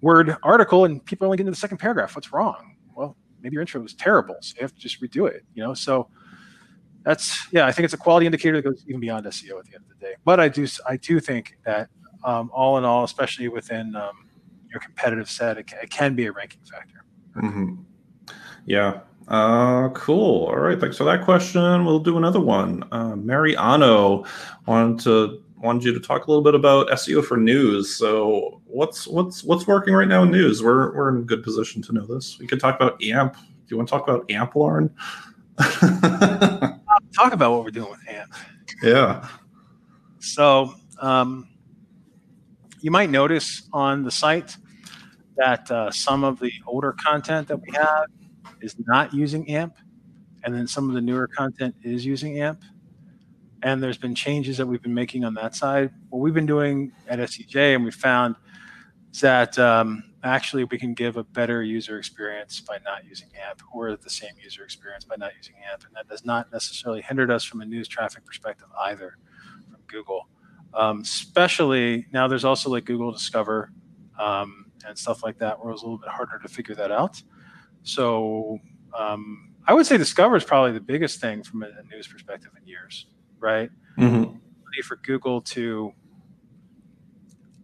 word article and people are only getting to the second paragraph. What's wrong? Maybe your intro was terrible. So you have to just redo it, you know? So that's, yeah, I think it's a quality indicator that goes even beyond SEO at the end of the day. But I do, I do think that um, all in all, especially within um, your competitive set, it, it, can be a ranking factor. Mm-hmm. Yeah. Uh, cool. All right. Thanks for that question. We'll do another one. Uh, Mariano wanted to wanted you to talk a little bit about SEO for news. So what's what's what's working right now in news? We're we're in a good position to know this. We could talk about AMP. Do you want to talk about AMP, Loren? Talk about what we're doing with AMP. yeah. So um, you might notice on the site that uh, some of the older content that we have is not using AMP, and then some of the newer content is using AMP. And there's been changes that we've been making on that side. What we've been doing at SEJ, and we found that um, actually we can give a better user experience by not using AMP, or the same user experience by not using AMP, and that does not necessarily hindered us from a news traffic perspective either from Google. Um, especially now, there's also like Google Discover um, and stuff like that, where it was a little bit harder to figure that out. So um, I would say Discover is probably the biggest thing from a news perspective in years, right? Mm-hmm. For Google to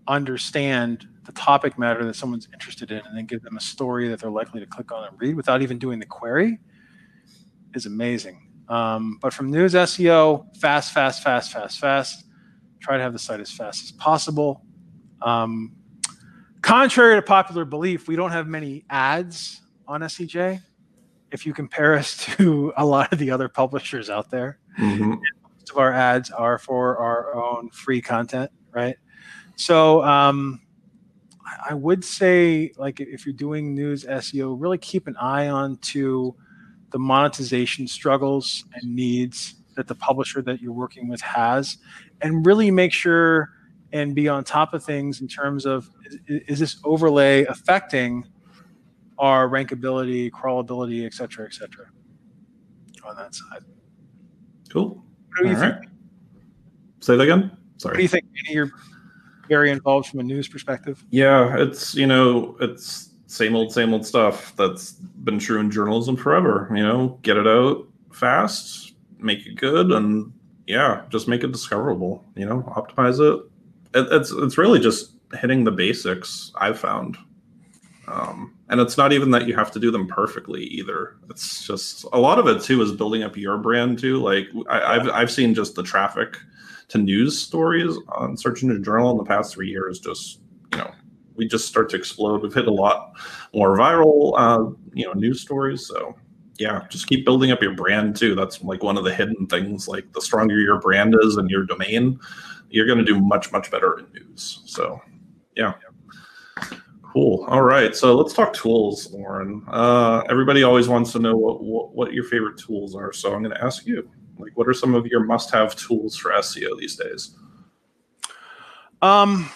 understand the topic matter that someone's interested in and then give them a story that they're likely to click on and read without even doing the query is amazing. Um, but from news SEO, fast, fast, fast, fast, fast. Try to have the site as fast as possible. Um, contrary to popular belief, we don't have many ads on SEJ. If you compare us to a lot of the other publishers out there, Mm-hmm. Of our ads are for our own free content, right? So um, I- I would say, like, if you're doing news SEO, really keep an eye on to the monetization struggles and needs that the publisher that you're working with has, and really make sure and be on top of things in terms of is, is this overlay affecting our rankability, crawlability, et cetera, et cetera, on that side. Cool. Do you All think? right. Say that again. Sorry. What do you think? Andy? You're very involved from a news perspective. Yeah, it's you know, it's same old, same old stuff that's been true in journalism forever. You know, get it out fast, make it good, and yeah, just make it discoverable. You know, optimize it. it it's it's really just hitting the basics. I've found, um, and it's not even that you have to do them perfectly either. It's just a lot of it too is building up your brand too. Like I, I've I've seen just the traffic to news stories on Search Engine Journal in the past three years. Just you know, we just start to explode. We've hit a lot more viral, uh, you know, news stories. So yeah, just keep building up your brand too. That's like one of the hidden things. Like the stronger your brand is and your domain, you're going to do much much better in news. So yeah. Cool. All right. So let's talk tools, Loren. Uh, everybody always wants to know what, what, what your favorite tools are. So I'm going to ask you, like, what are some of your must-have tools for SEO these days? Um,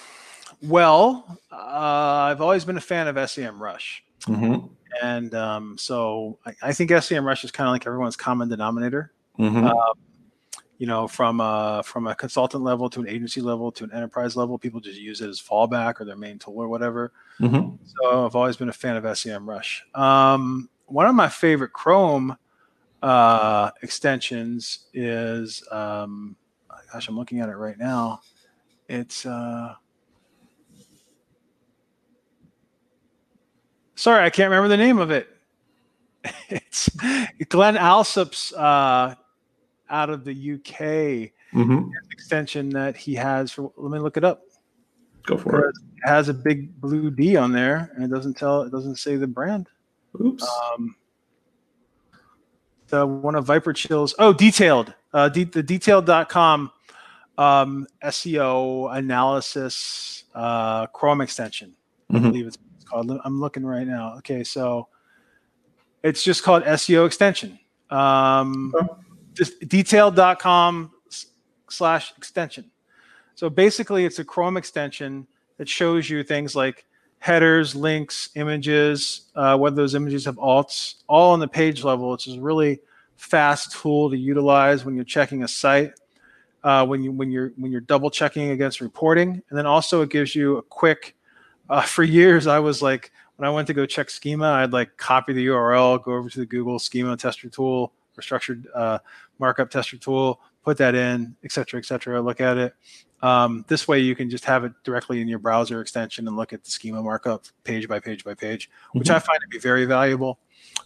well, uh, I've always been a fan of SEMrush, Mm-hmm. and um, so I, I think SEMrush is kind of like everyone's common denominator. Mm-hmm. Um, you know, from a from a consultant level to an agency level to an enterprise level, people just use it as fallback or their main tool or whatever. mm-hmm. So I've always been a fan of SEMrush. Um, one of my favorite Chrome uh, extensions is, um, gosh, I'm looking at it right now. It's uh, sorry, I can't remember the name of it. it's Glen Allsopp's uh, out of the UK Mm-hmm. extension that he has for. Let me look it up Go for it. it has a big blue D on there, and it doesn't tell. It doesn't say the brand. Oops. Um, the one of ViperChill's. Oh, detailed. Uh, de- the detailed.com um, SEO analysis uh, Chrome extension. I Mhm. believe it's called. I'm looking right now. Okay, so it's just called SEO extension. Um. S- slash extension. So basically, it's a Chrome extension that shows you things like headers, links, images, uh, whether those images have alts, all on the page level. It's a really fast tool to utilize when you're checking a site, uh, when you when you're when you're double checking against reporting, and then also it gives you a quick. Uh, for years, I was like, when I went to go check schema, I'd like copy the URL, go over to the Google schema tester tool or structured uh, markup tester tool, put that in, et cetera, et cetera, look at it. Um, this way you can just have it directly in your browser extension and look at the schema markup page by page by page, which I find to be very valuable.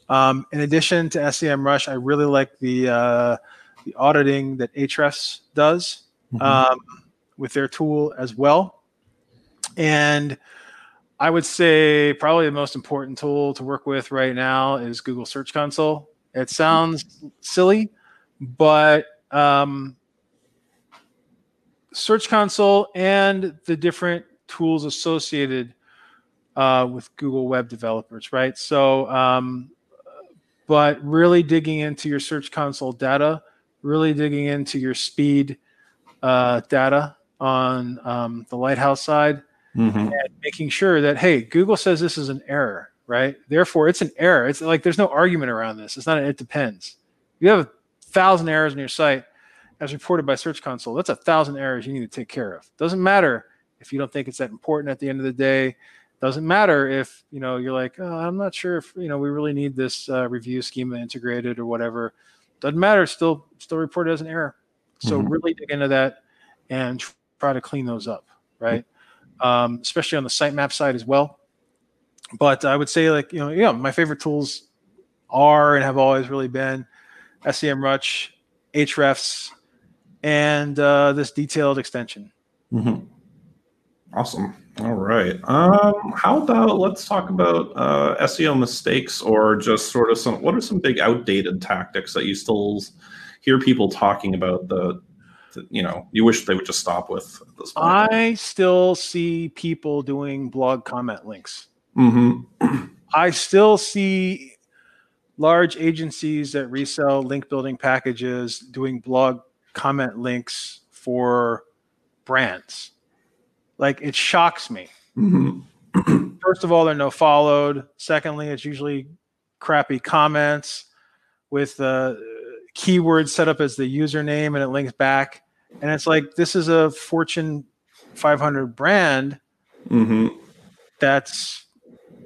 Um, in addition to SEMrush, I really like the uh, the auditing that Ahrefs does Mhm. um, with their tool as well. And I would say probably the most important tool to work with right now is Google Search Console. It sounds silly, but um, Search Console and the different tools associated uh, with Google Web developers, right? So, um, but really digging into your Search Console data, really digging into your speed uh, data on um, the Lighthouse side, mm-hmm. and making sure that hey, Google says this is an error, right? Therefore, it's an error. It's like there's no argument around this. It's not. An, it depends. You have a thousand errors on your site, as reported by Search Console. That's a thousand errors you need to take care of. Doesn't matter if you don't think it's that important at the end of the day doesn't matter if you know you're like oh, i'm not sure if you know we really need this uh, review schema integrated or whatever doesn't matter still still report it as an error so mm-hmm. really dig into that and try to clean those up right um, especially on the sitemap side as well but i would say like you know yeah my favorite tools are and have always really been SEMrush Ahrefs and uh, this detailed extension mm-hmm. awesome all right. Um, how about let's talk about uh, SEO mistakes or just sort of some what are some big outdated tactics that you still hear people talking about the, the you know you wish they would just stop with this point? I still see people doing blog comment links. Mm-hmm. I still see large agencies that resell link building packages doing blog comment links for brands like it shocks me. Mm-hmm. First of all, they're no followed. Secondly, it's usually crappy comments with the keyword set up as the username and it links back. And it's like this is a Fortune 500 brand mm-hmm. that's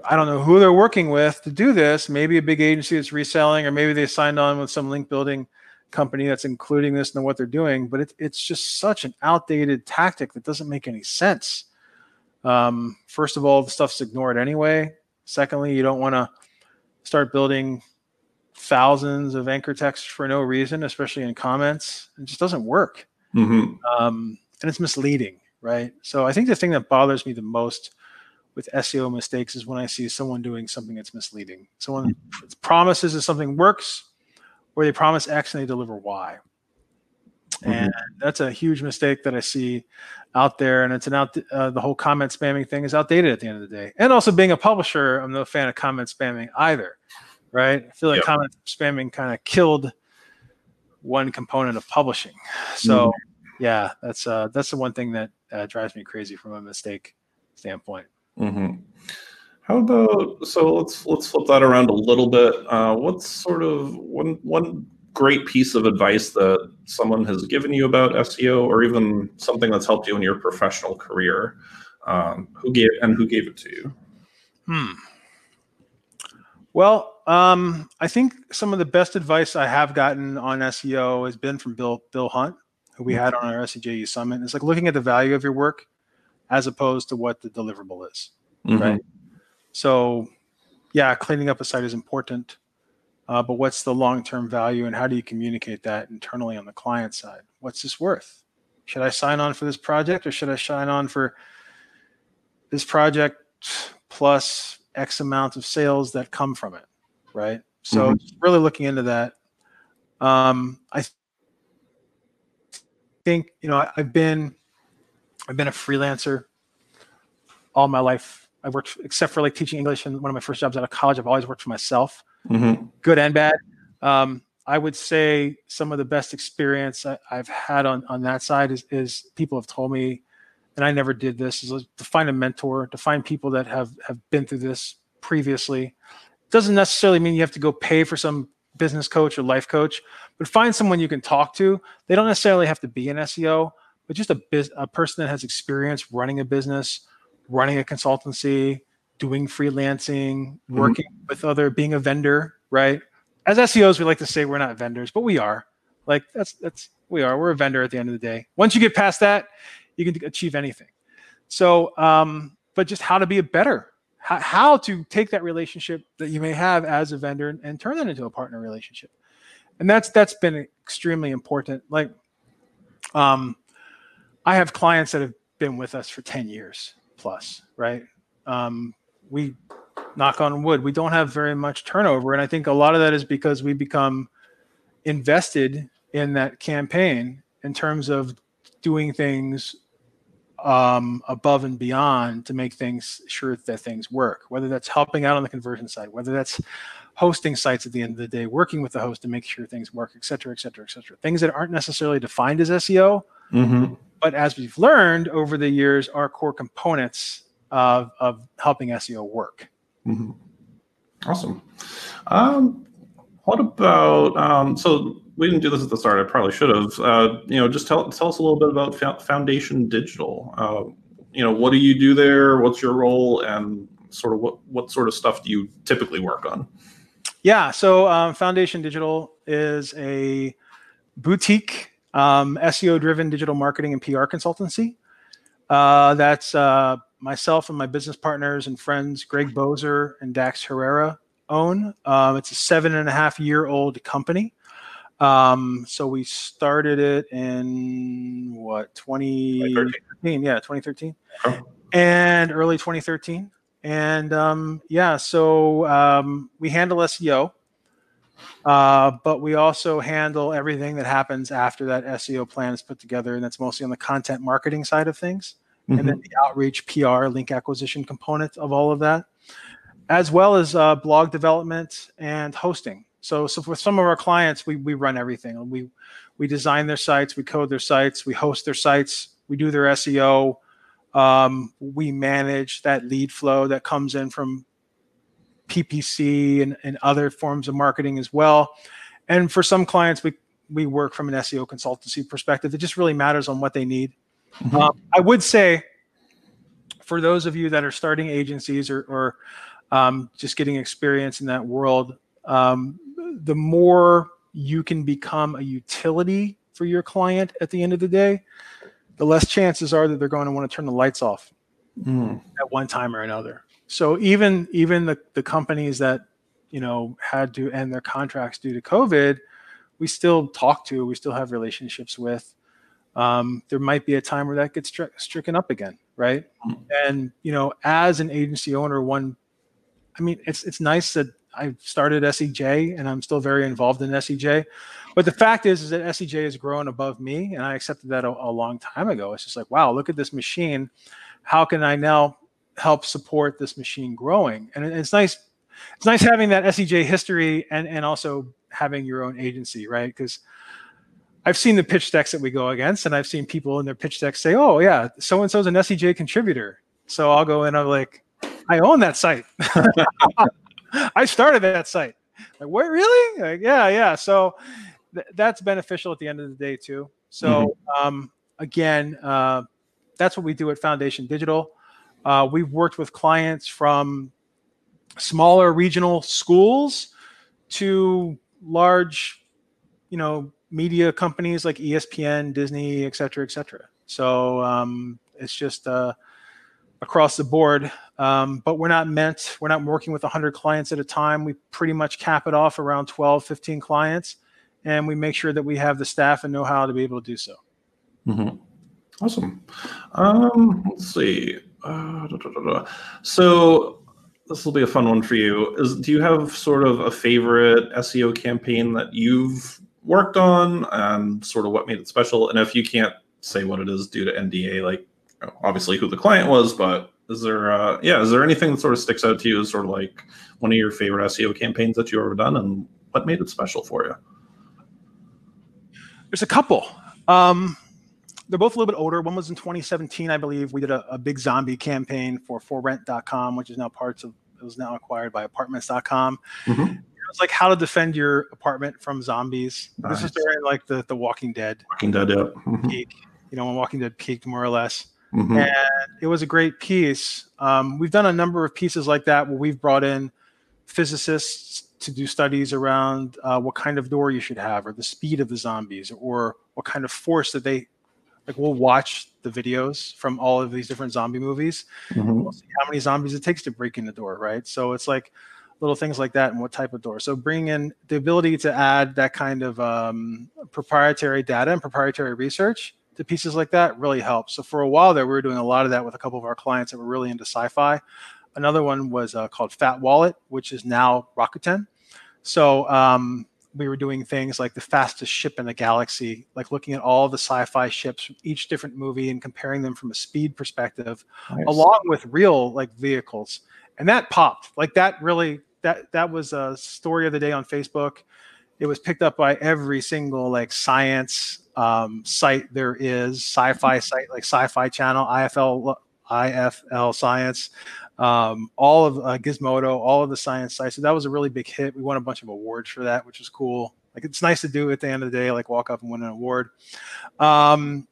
I don't know who they're working with to do this. Maybe a big agency that's reselling, or maybe they signed on with some link building company that's including this and what they're doing, but it, it's just such an outdated tactic that doesn't make any sense. Um, first of all, the stuff's ignored anyway. Secondly, you don't want to start building thousands of anchor text for no reason, especially in comments. It just doesn't work. Mm-hmm. Um, and it's misleading, right? So I think the thing that bothers me the most with SEO mistakes is when I see someone doing something that's misleading. Someone promises that something works, or they promise X and they deliver Y. Mm-hmm. And that's a huge mistake that I see out there. And it's an out, uh, the whole comment spamming thing is outdated at the end of the day. And also being a publisher, I'm no fan of comment spamming either. Right. I feel like yep. comment spamming kind of killed one component of publishing. So mm-hmm. yeah, that's, uh, that's the one thing that uh, drives me crazy from a mistake standpoint. Mm-hmm. How about so let's let's flip that around a little bit. Uh, what's sort of one one great piece of advice that someone has given you about SEO, or even something that's helped you in your professional career? Um, who gave and who gave it to you? Hmm. Well, um, I think some of the best advice I have gotten on SEO has been from Bill Bill Hunt, who we had on our SEJ eSummit. It's like looking at the value of your work as opposed to what the deliverable is, mm-hmm. right? So, yeah, cleaning up a site is important, uh, but what's the long term value and how do you communicate that internally on the client side? What's this worth? Should I sign on for this project or should I sign on for this project plus X amount of sales that come from it? Right. So, mm-hmm. really looking into that. Um, I think, you know, I, I've been, I've been a freelancer all my life I worked, except for like teaching English and one of my first jobs out of college. I've always worked for myself, mm-hmm. good and bad. Um, I would say some of the best experience I, have had on, on that side is, is people have told me, and I never did this, is to find a mentor, to find people that have, have been through this previously. Doesn't necessarily mean you have to go pay for some business coach or life coach, but find someone you can talk to. They don't necessarily have to be an SEO, but just a, biz, a person that has experience running a business, running a consultancy, doing freelancing, mm-hmm. working with other, being a vendor, right? As SEOs, we like to say we're not vendors, but we are. Like that's that's we are. We're a vendor at the end of the day. Once you get past that, you can achieve anything. So, um, but just how to be a better, how, how to take that relationship that you may have as a vendor and, and turn that into a partner relationship, and that's that's been extremely important. Like, um, I have clients that have been with us for ten years, plus, right? um, we knock on wood, we don't have very much turnover, and I think a lot of that is because we become invested in that campaign in terms of doing things um, above and beyond to make things sure that things work. Whether that's helping out on the conversion side, whether that's hosting sites at the end of the day, working with the host to make sure things work, et cetera, et cetera, et cetera. Things that aren't necessarily defined as SEO, mm-hmm. But as we've learned over the years, are core components of, of helping SEO work. Mm-hmm. Awesome. Um, what about um, so we didn't do this at the start. I probably should have. Uh, you know, just tell tell us a little bit about Foundation Digital. Uh, you know, what do you do there? What's your role, and sort of what what sort of stuff do you typically work on? Yeah, so um, Foundation Digital is a boutique um, SEO-driven digital marketing and PR consultancy. Uh, that's uh, myself and my business partners and friends, Greg Boser and Dax Herrera, own. Um, it's a seven and a half year old company. Um, so we started it in what 2013? Yeah, 2013, oh. and early 2013. And um, yeah, so um, we handle SEO, uh, but we also handle everything that happens after that SEO plan is put together, and that's mostly on the content marketing side of things mm-hmm. and then mm-hmm. the outreach, PR, link acquisition component of all of that, as well as uh, blog development and hosting. So, so for some of our clients, we we run everything. We we design their sites, we code their sites, we host their sites, we do their SEO. Um, we manage that lead flow that comes in from PPC and, and other forms of marketing as well. And for some clients, we we work from an SEO consultancy perspective. It just really matters on what they need. Mm-hmm. Um, I would say for those of you that are starting agencies or, or um, just getting experience in that world, um, the more you can become a utility for your client at the end of the day, the less chances are that they're going to want to turn the lights off mm. at one time or another. So even even the, the companies that you know had to end their contracts due to COVID, we still talk to, we still have relationships with um, there might be a time where that gets stri- stricken up again, right? Mm-hmm. And you know, as an agency owner, one, I mean, it's it's nice that I started SEJ and I'm still very involved in SEJ, but the fact is, is that SEJ has grown above me, and I accepted that a, a long time ago. It's just like, wow, look at this machine. How can I now help support this machine growing? And it's nice. It's nice having that SEJ history and and also having your own agency, right? Because I've seen the pitch decks that we go against, and I've seen people in their pitch decks say, "Oh yeah, so and so's an SEJ contributor." So I'll go in. I'm like, I own that site. I started that site. Like, what really? Like, yeah, yeah. So th- that's beneficial at the end of the day too. So mm-hmm. um, again, uh, that's what we do at Foundation Digital. Uh, we've worked with clients from smaller regional schools to large, you know, media companies like ESPN, Disney, et cetera, et cetera. So um, it's just uh, across the board. Um, but we're not meant, we're not working with 100 clients at a time. We pretty much cap it off around 12, 15 clients, and we make sure that we have the staff and know how to be able to do so. Mm-hmm. Awesome. Um, let's see. Uh, da, da, da, so this will be a fun one for you. Is do you have sort of a favorite SEO campaign that you've worked on and sort of what made it special. And if you can't say what it is due to NDA, like obviously who the client was, but is there, uh, yeah, is there anything that sort of sticks out to you as sort of like one of your favorite SEO campaigns that you've ever done and what made it special for you? There's a couple. Um, they're both a little bit older. One was in 2017, I believe. We did a, a big zombie campaign for forrent.com, which is now parts of, it was now acquired by apartments.com. Mm-hmm was like how to defend your apartment from zombies. Nice. This is during like the the Walking Dead. Walking Dead, yeah. Mm-hmm. Peak, you know, when Walking Dead peaked more or less. Mm-hmm. And it was a great piece. Um, we've done a number of pieces like that where we've brought in physicists to do studies around uh, what kind of door you should have, or the speed of the zombies, or what kind of force that they like. We'll watch the videos from all of these different zombie movies. Mm-hmm. We'll see how many zombies it takes to break in the door, right? So it's like little things like that and what type of door. So bring in the ability to add that kind of um, proprietary data and proprietary research to pieces like that really helps. So for a while there, we were doing a lot of that with a couple of our clients that were really into sci-fi. Another one was uh, called Fat Wallet, which is now Rakuten. So um, we were doing things like the fastest ship in the galaxy, like looking at all the sci-fi ships from each different movie and comparing them from a speed perspective, nice. along with real like vehicles. And that popped. Like that really that that was a story of the day on Facebook. It was picked up by every single like science um, site there is, sci-fi site like Sci-Fi Channel, IFL IFL Science, um, all of uh, Gizmodo, all of the science sites. So that was a really big hit. We won a bunch of awards for that, which was cool. Like it's nice to do at the end of the day, like walk up and win an award. Um,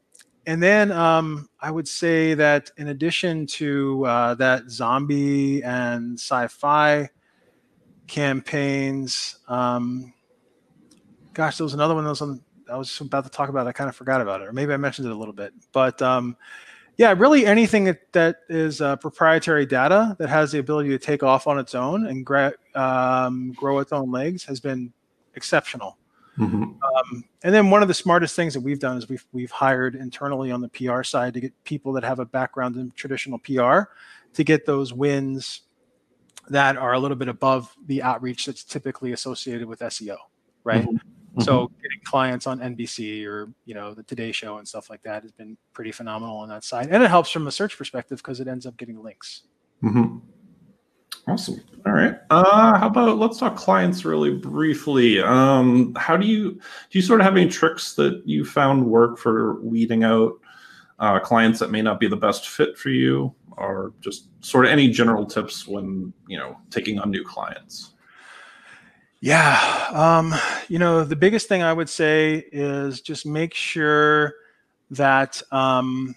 and then um, I would say that in addition to uh, that zombie and sci-fi campaigns, um, gosh, there was another one that was on. I was about to talk about. I kind of forgot about it, or maybe I mentioned it a little bit. But um, yeah, really anything that, that is uh, proprietary data that has the ability to take off on its own and gra- um, grow its own legs has been exceptional. Mm-hmm. Um, and then one of the smartest things that we've done is we've we've hired internally on the PR side to get people that have a background in traditional PR to get those wins that are a little bit above the outreach that's typically associated with SEO, right? Mm-hmm. Mm-hmm. So getting clients on NBC or you know the Today Show and stuff like that has been pretty phenomenal on that side, and it helps from a search perspective because it ends up getting links. Mm-hmm. Awesome. All right. Uh, how about let's talk clients really briefly. Um, how do you do you sort of have any tricks that you found work for weeding out uh, clients that may not be the best fit for you, or just sort of any general tips when you know taking on new clients? Yeah. Um, you know, the biggest thing I would say is just make sure that um,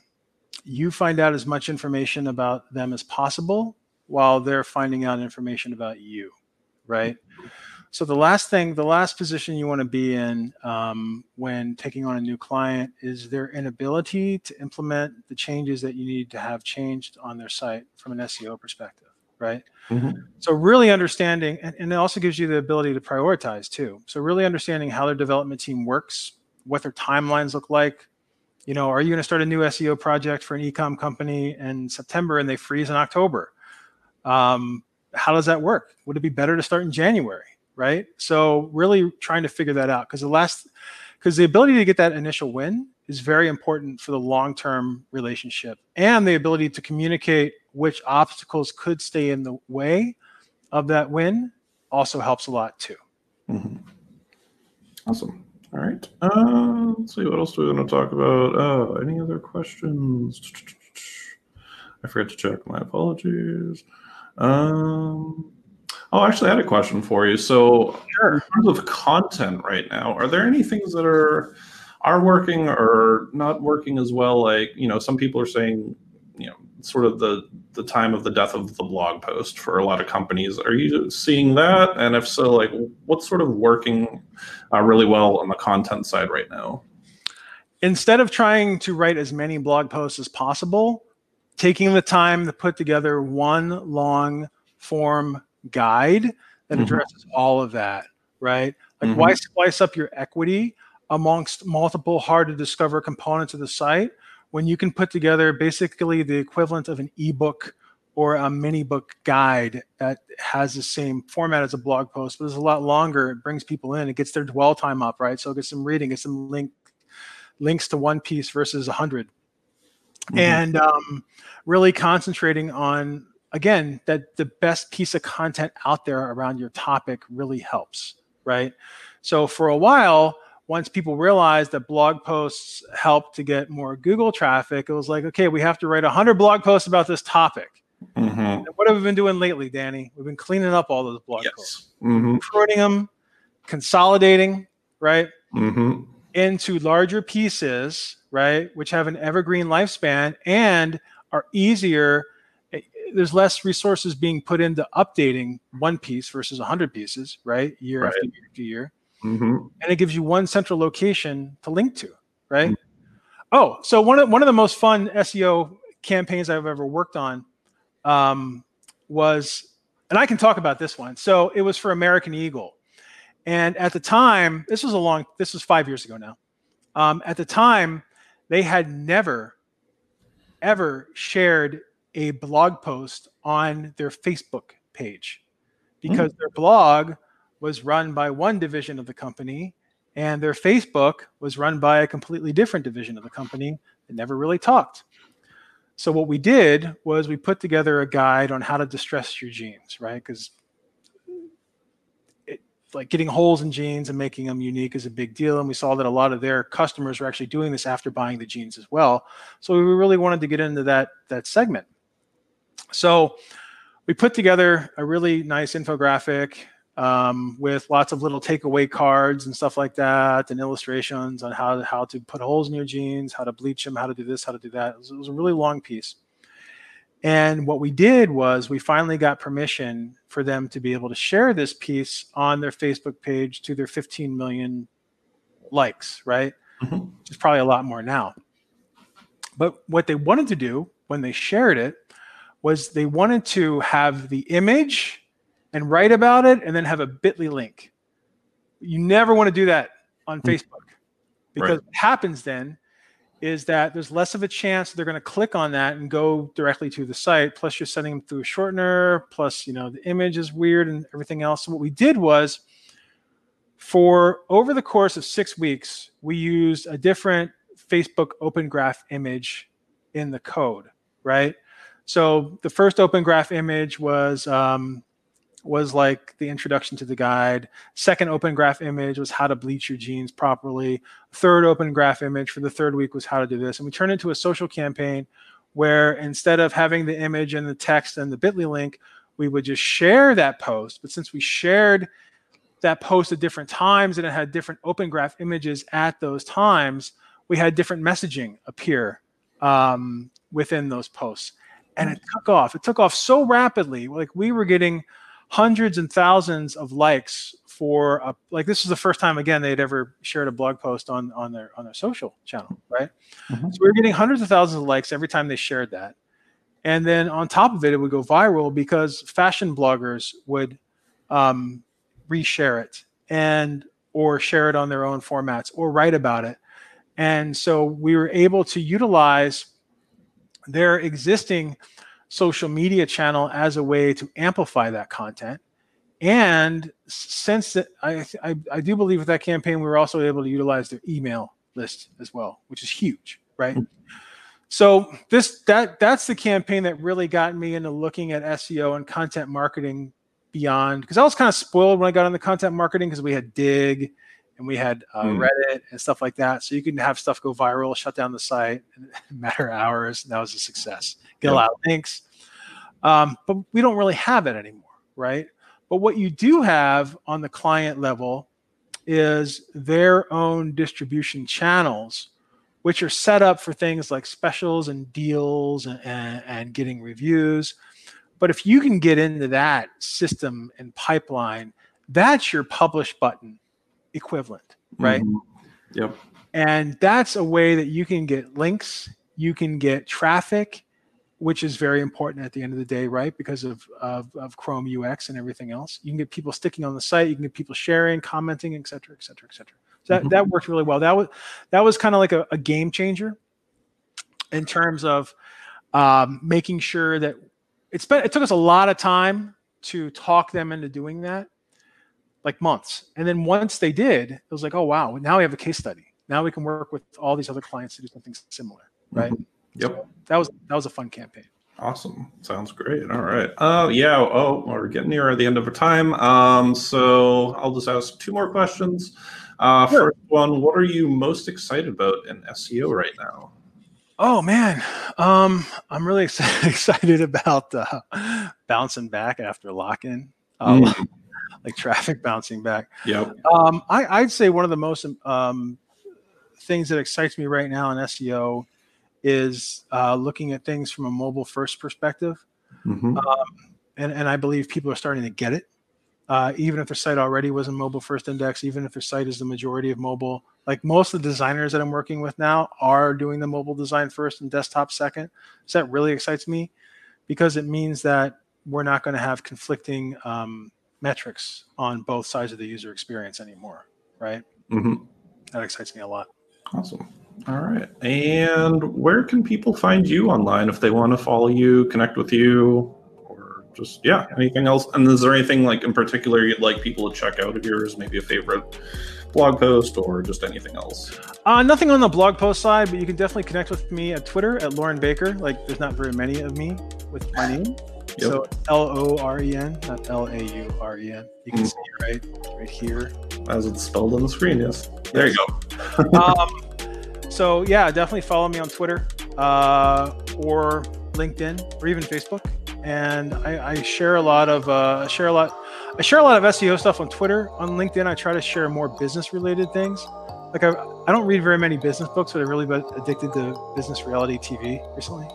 you find out as much information about them as possible while they're finding out information about you, right? So the last thing, the last position you want to be in um, when taking on a new client is their inability to implement the changes that you need to have changed on their site from an SEO perspective right? Mm-hmm. So really understanding, and, and, it also gives you the ability to prioritize too. So really understanding how their development team works, what their timelines look like. You know, are you going to start a new SEO project for an ecom company in September and they freeze in October? Um, how does that work? Would it be better to start in January? Right. So really trying to figure that out because the last, because the ability to get that initial win is very important for the long-term relationship and the ability to communicate which obstacles could stay in the way of that win also helps a lot too. Mm-hmm. Awesome. All right. Uh, let's see. What else do we want to talk about? Oh, any other questions? I forgot to check. My apologies. Um, oh, actually, I had a question for you. So, sure. in terms of content right now, are there any things that are are working or not working as well? Like, you know, some people are saying, you know, sort of the the time of the death of the blog post for a lot of companies. Are you seeing that? And if so, like what's sort of working uh, really well on the content side right now? Instead of trying to write as many blog posts as possible, taking the time to put together one long form guide that mm-hmm. addresses all of that, right? Like mm-hmm. why splice up your equity amongst multiple hard to discover components of the site when you can put together basically the equivalent of an ebook or a mini book guide that has the same format as a blog post, but it's a lot longer. It brings people in. It gets their dwell time up, right? So it gets some reading, gets some link links to one piece versus a 100 mm-hmm. and um, really concentrating on again that the best piece of content out there around your topic really helps, right? So for a while, once people realized that blog posts help to get more Google traffic, it was like, okay, we have to write 100 blog posts about this topic. Mm-hmm. what have we been doing lately, Danny? We've been cleaning up all those blog yes. posts, mm-hmm. pruning them, consolidating, right, mm-hmm. into larger pieces, right, which have an evergreen lifespan and are easier. There's less resources being put into updating one piece versus 100 pieces, right, year right. after year after year mm-hmm. and it gives you one central location to link to, right? Mm-hmm. Oh, so one of one of the most fun SEO campaigns I've ever worked on um, was, and I can talk about this one. So it was for American Eagle, and at the time, this was a long, this was five years ago now. Um, at the time, they had never, ever shared a blog post on their Facebook page because mm. their blog was run by one division of the company and their Facebook was run by a completely different division of the company that never really talked. So what we did was we put together a guide on how to distress your jeans, right? Because like getting holes in jeans and making them unique is a big deal. And we saw that a lot of their customers were actually doing this after buying the jeans as well. So we really wanted to get into that that segment. So we put together a really nice infographic um, with lots of little takeaway cards and stuff like that, and illustrations on how to, how to put holes in your jeans, how to bleach them, how to do this, how to do that. It was, it was a really long piece. And what we did was we finally got permission for them to be able to share this piece on their Facebook page to their 15 million likes, right? Mm-hmm. Is probably a lot more now. But what they wanted to do when they shared it was they wanted to have the image and write about it and then have a bit.ly link. You never want to do that on mm-hmm. Facebook because right. what happens then is that there's less of a chance they're going to click on that and go directly to the site. Plus, you're sending them through a shortener. Plus, you know, the image is weird and everything else. So, what we did was for over the course of six weeks, we used a different Facebook Open Graph image in the code, right? So, the first Open Graph image was um, was like the introduction to the guide. Second open graph image was how to bleach your jeans properly. Third open graph image for the third week was how to do this. And we turned it into a social campaign where instead of having the image and the text and the bit.ly link, we would just share that post. But since we shared that post at different times and it had different open graph images at those times, we had different messaging appear um, within those posts. And it took off. It took off so rapidly. Like we were getting – hundreds and thousands of likes for a, like this is the first time again they'd ever shared a blog post on on their on their social channel right mm-hmm. so we were getting hundreds of thousands of likes every time they shared that and then on top of it it would go viral because fashion bloggers would um, reshare it and or share it on their own formats or write about it and so we were able to utilize their existing social media channel as a way to amplify that content. And since I, I, I do believe with that campaign, we were also able to utilize their email list as well, which is huge, right? So this that that's the campaign that really got me into looking at SEO and content marketing beyond because I was kind of spoiled when I got into content marketing because we had Digg and we had uh, mm. Reddit and stuff like that. So you can have stuff go viral, shut down the site in a matter of hours. And that was a success. Get yep. a lot of links. Um, but we don't really have it anymore, right? But what you do have on the client level is their own distribution channels, which are set up for things like specials and deals and, and, and getting reviews. But if you can get into that system and pipeline, that's your publish button equivalent, right? Mm-hmm. Yep. And that's a way that you can get links, you can get traffic, which is very important at the end of the day, right? Because of, of, of Chrome UX and everything else. You can get people sticking on the site, you can get people sharing, commenting, et cetera, et cetera, et cetera. So that, mm-hmm. that worked really well. That was that was kind of like a, a, game changer in terms of um, making sure that it's been, it took us a lot of time to talk them into doing that like months. And then once they did, it was like, oh wow, now we have a case study. Now we can work with all these other clients to do something similar, right? Mm-hmm. Yep. So that was that was a fun campaign. Awesome. Sounds great. All right. Uh yeah, oh, we're getting near the end of our time. Um, so I'll just ask two more questions. Uh sure. first one, what are you most excited about in SEO right now? Oh man, um, I'm really excited about uh, bouncing back after lock-in. Um, mm like traffic bouncing back. Yep. Um, I, would say one of the most um, things that excites me right now in SEO is uh, looking at things from a mobile first perspective. Mm-hmm. Um, and, and I believe people are starting to get it. Uh, even if their site already was a mobile first index, even if their site is the majority of mobile, like most of the designers that I'm working with now are doing the mobile design first and desktop second. So that really excites me because it means that we're not going to have conflicting um, metrics on both sides of the user experience anymore, right? Mm-hmm. That excites me a lot. Awesome. All right. And where can people find you online if they want to follow you, connect with you, or just, yeah, anything else? And is there anything like in particular you'd like people to check out of yours? Maybe a favorite blog post or just anything else? Uh, nothing on the blog post side, but you can definitely connect with me at Twitter at Loren Baker. Like, there's not very many of me with my name. Yep. So L O R E N, not L A U R E N. You can mm. see it right, right here. As it's spelled on the screen, yes. There you go. um, so yeah, definitely follow me on Twitter uh, or LinkedIn or even Facebook. And I, I share a lot of uh, share a lot. I share a lot of SEO stuff on Twitter. On LinkedIn, I try to share more business related things. Like I, I don't read very many business books, but I really been addicted to business reality TV recently.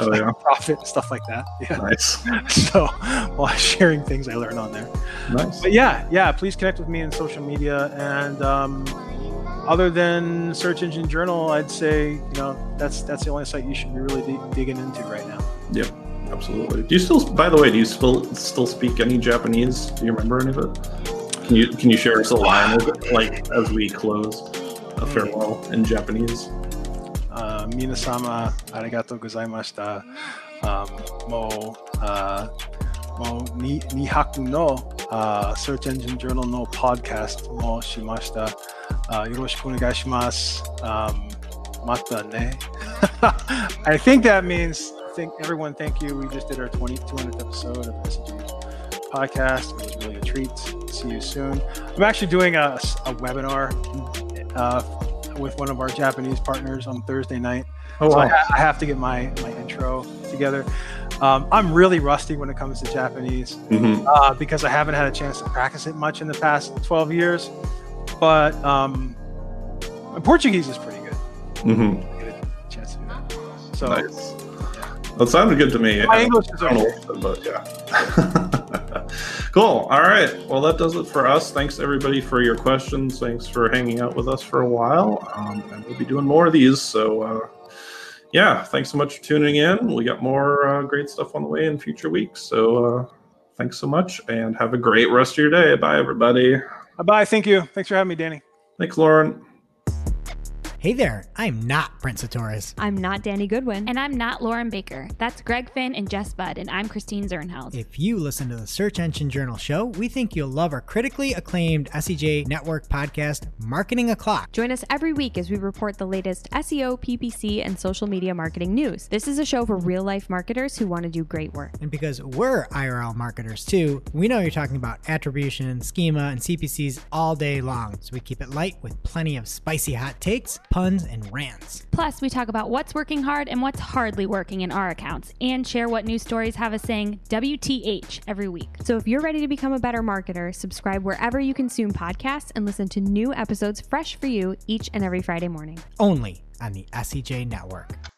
Oh yeah, profit stuff like that. Yeah. Nice. so while sharing things I learn on there. Nice. But yeah, yeah. Please connect with me in social media and um, other than search engine journal i'd say you know that's that's the only site you should be really digging into right now yep absolutely do you still by the way do you still still speak any japanese do you remember any of it can you can you share us a line like as we close a farewell in japanese um, uh, minasama uh, search engine journal uh, um, I think that means everyone thank you. We just did our 20, 200th episode of SEJ podcast. It was really a treat. See you soon. I'm actually doing a, a webinar uh, with one of our Japanese partners on Thursday night. Oh, wow. So I, I, have to get my, my intro together. Um, I'm really rusty when it comes to Japanese mm-hmm. uh, because I haven't had a chance to practice it much in the past 12 years but um, Portuguese is pretty good. Mm-hmm. chance to do that. So, nice. That sounded good to me. My English is okay. but yeah. cool. All right. Well, that does it for us. Thanks everybody for your questions. Thanks for hanging out with us for a while. Um, and we'll be doing more of these. So, uh, yeah, thanks so much for tuning in. We got more uh, great stuff on the way in future weeks. So, uh, thanks so much and have a great rest of your day. Bye, everybody. Bye. Bye. Thank you. Thanks for having me, Danny. Thanks, Loren. Hey there, I'm not Brent Csutoras. I'm not Danny Goodwin. And I'm not Loren Baker. That's Greg Finn and Jess Budd, and I'm Christine Zirnheld. If you listen to the Search Engine Journal show, we think you'll love our critically acclaimed SEJ Network podcast, Marketing O'Clock. Join us every week as we report the latest SEO, PPC, and social media marketing news. This is a show for real life marketers who want to do great work. And because we're IRL marketers too, we know you're talking about attribution, schema, and CPCs all day long. So we keep it light with plenty of spicy hot takes, puns, and rants. Plus, we talk about what's working hard and what's hardly working in our accounts and share what news stories have us saying WTH every week. So if you're ready to become a better marketer, subscribe wherever you consume podcasts and listen to new episodes fresh for you each and every Friday morning. Only on the SEJ Network.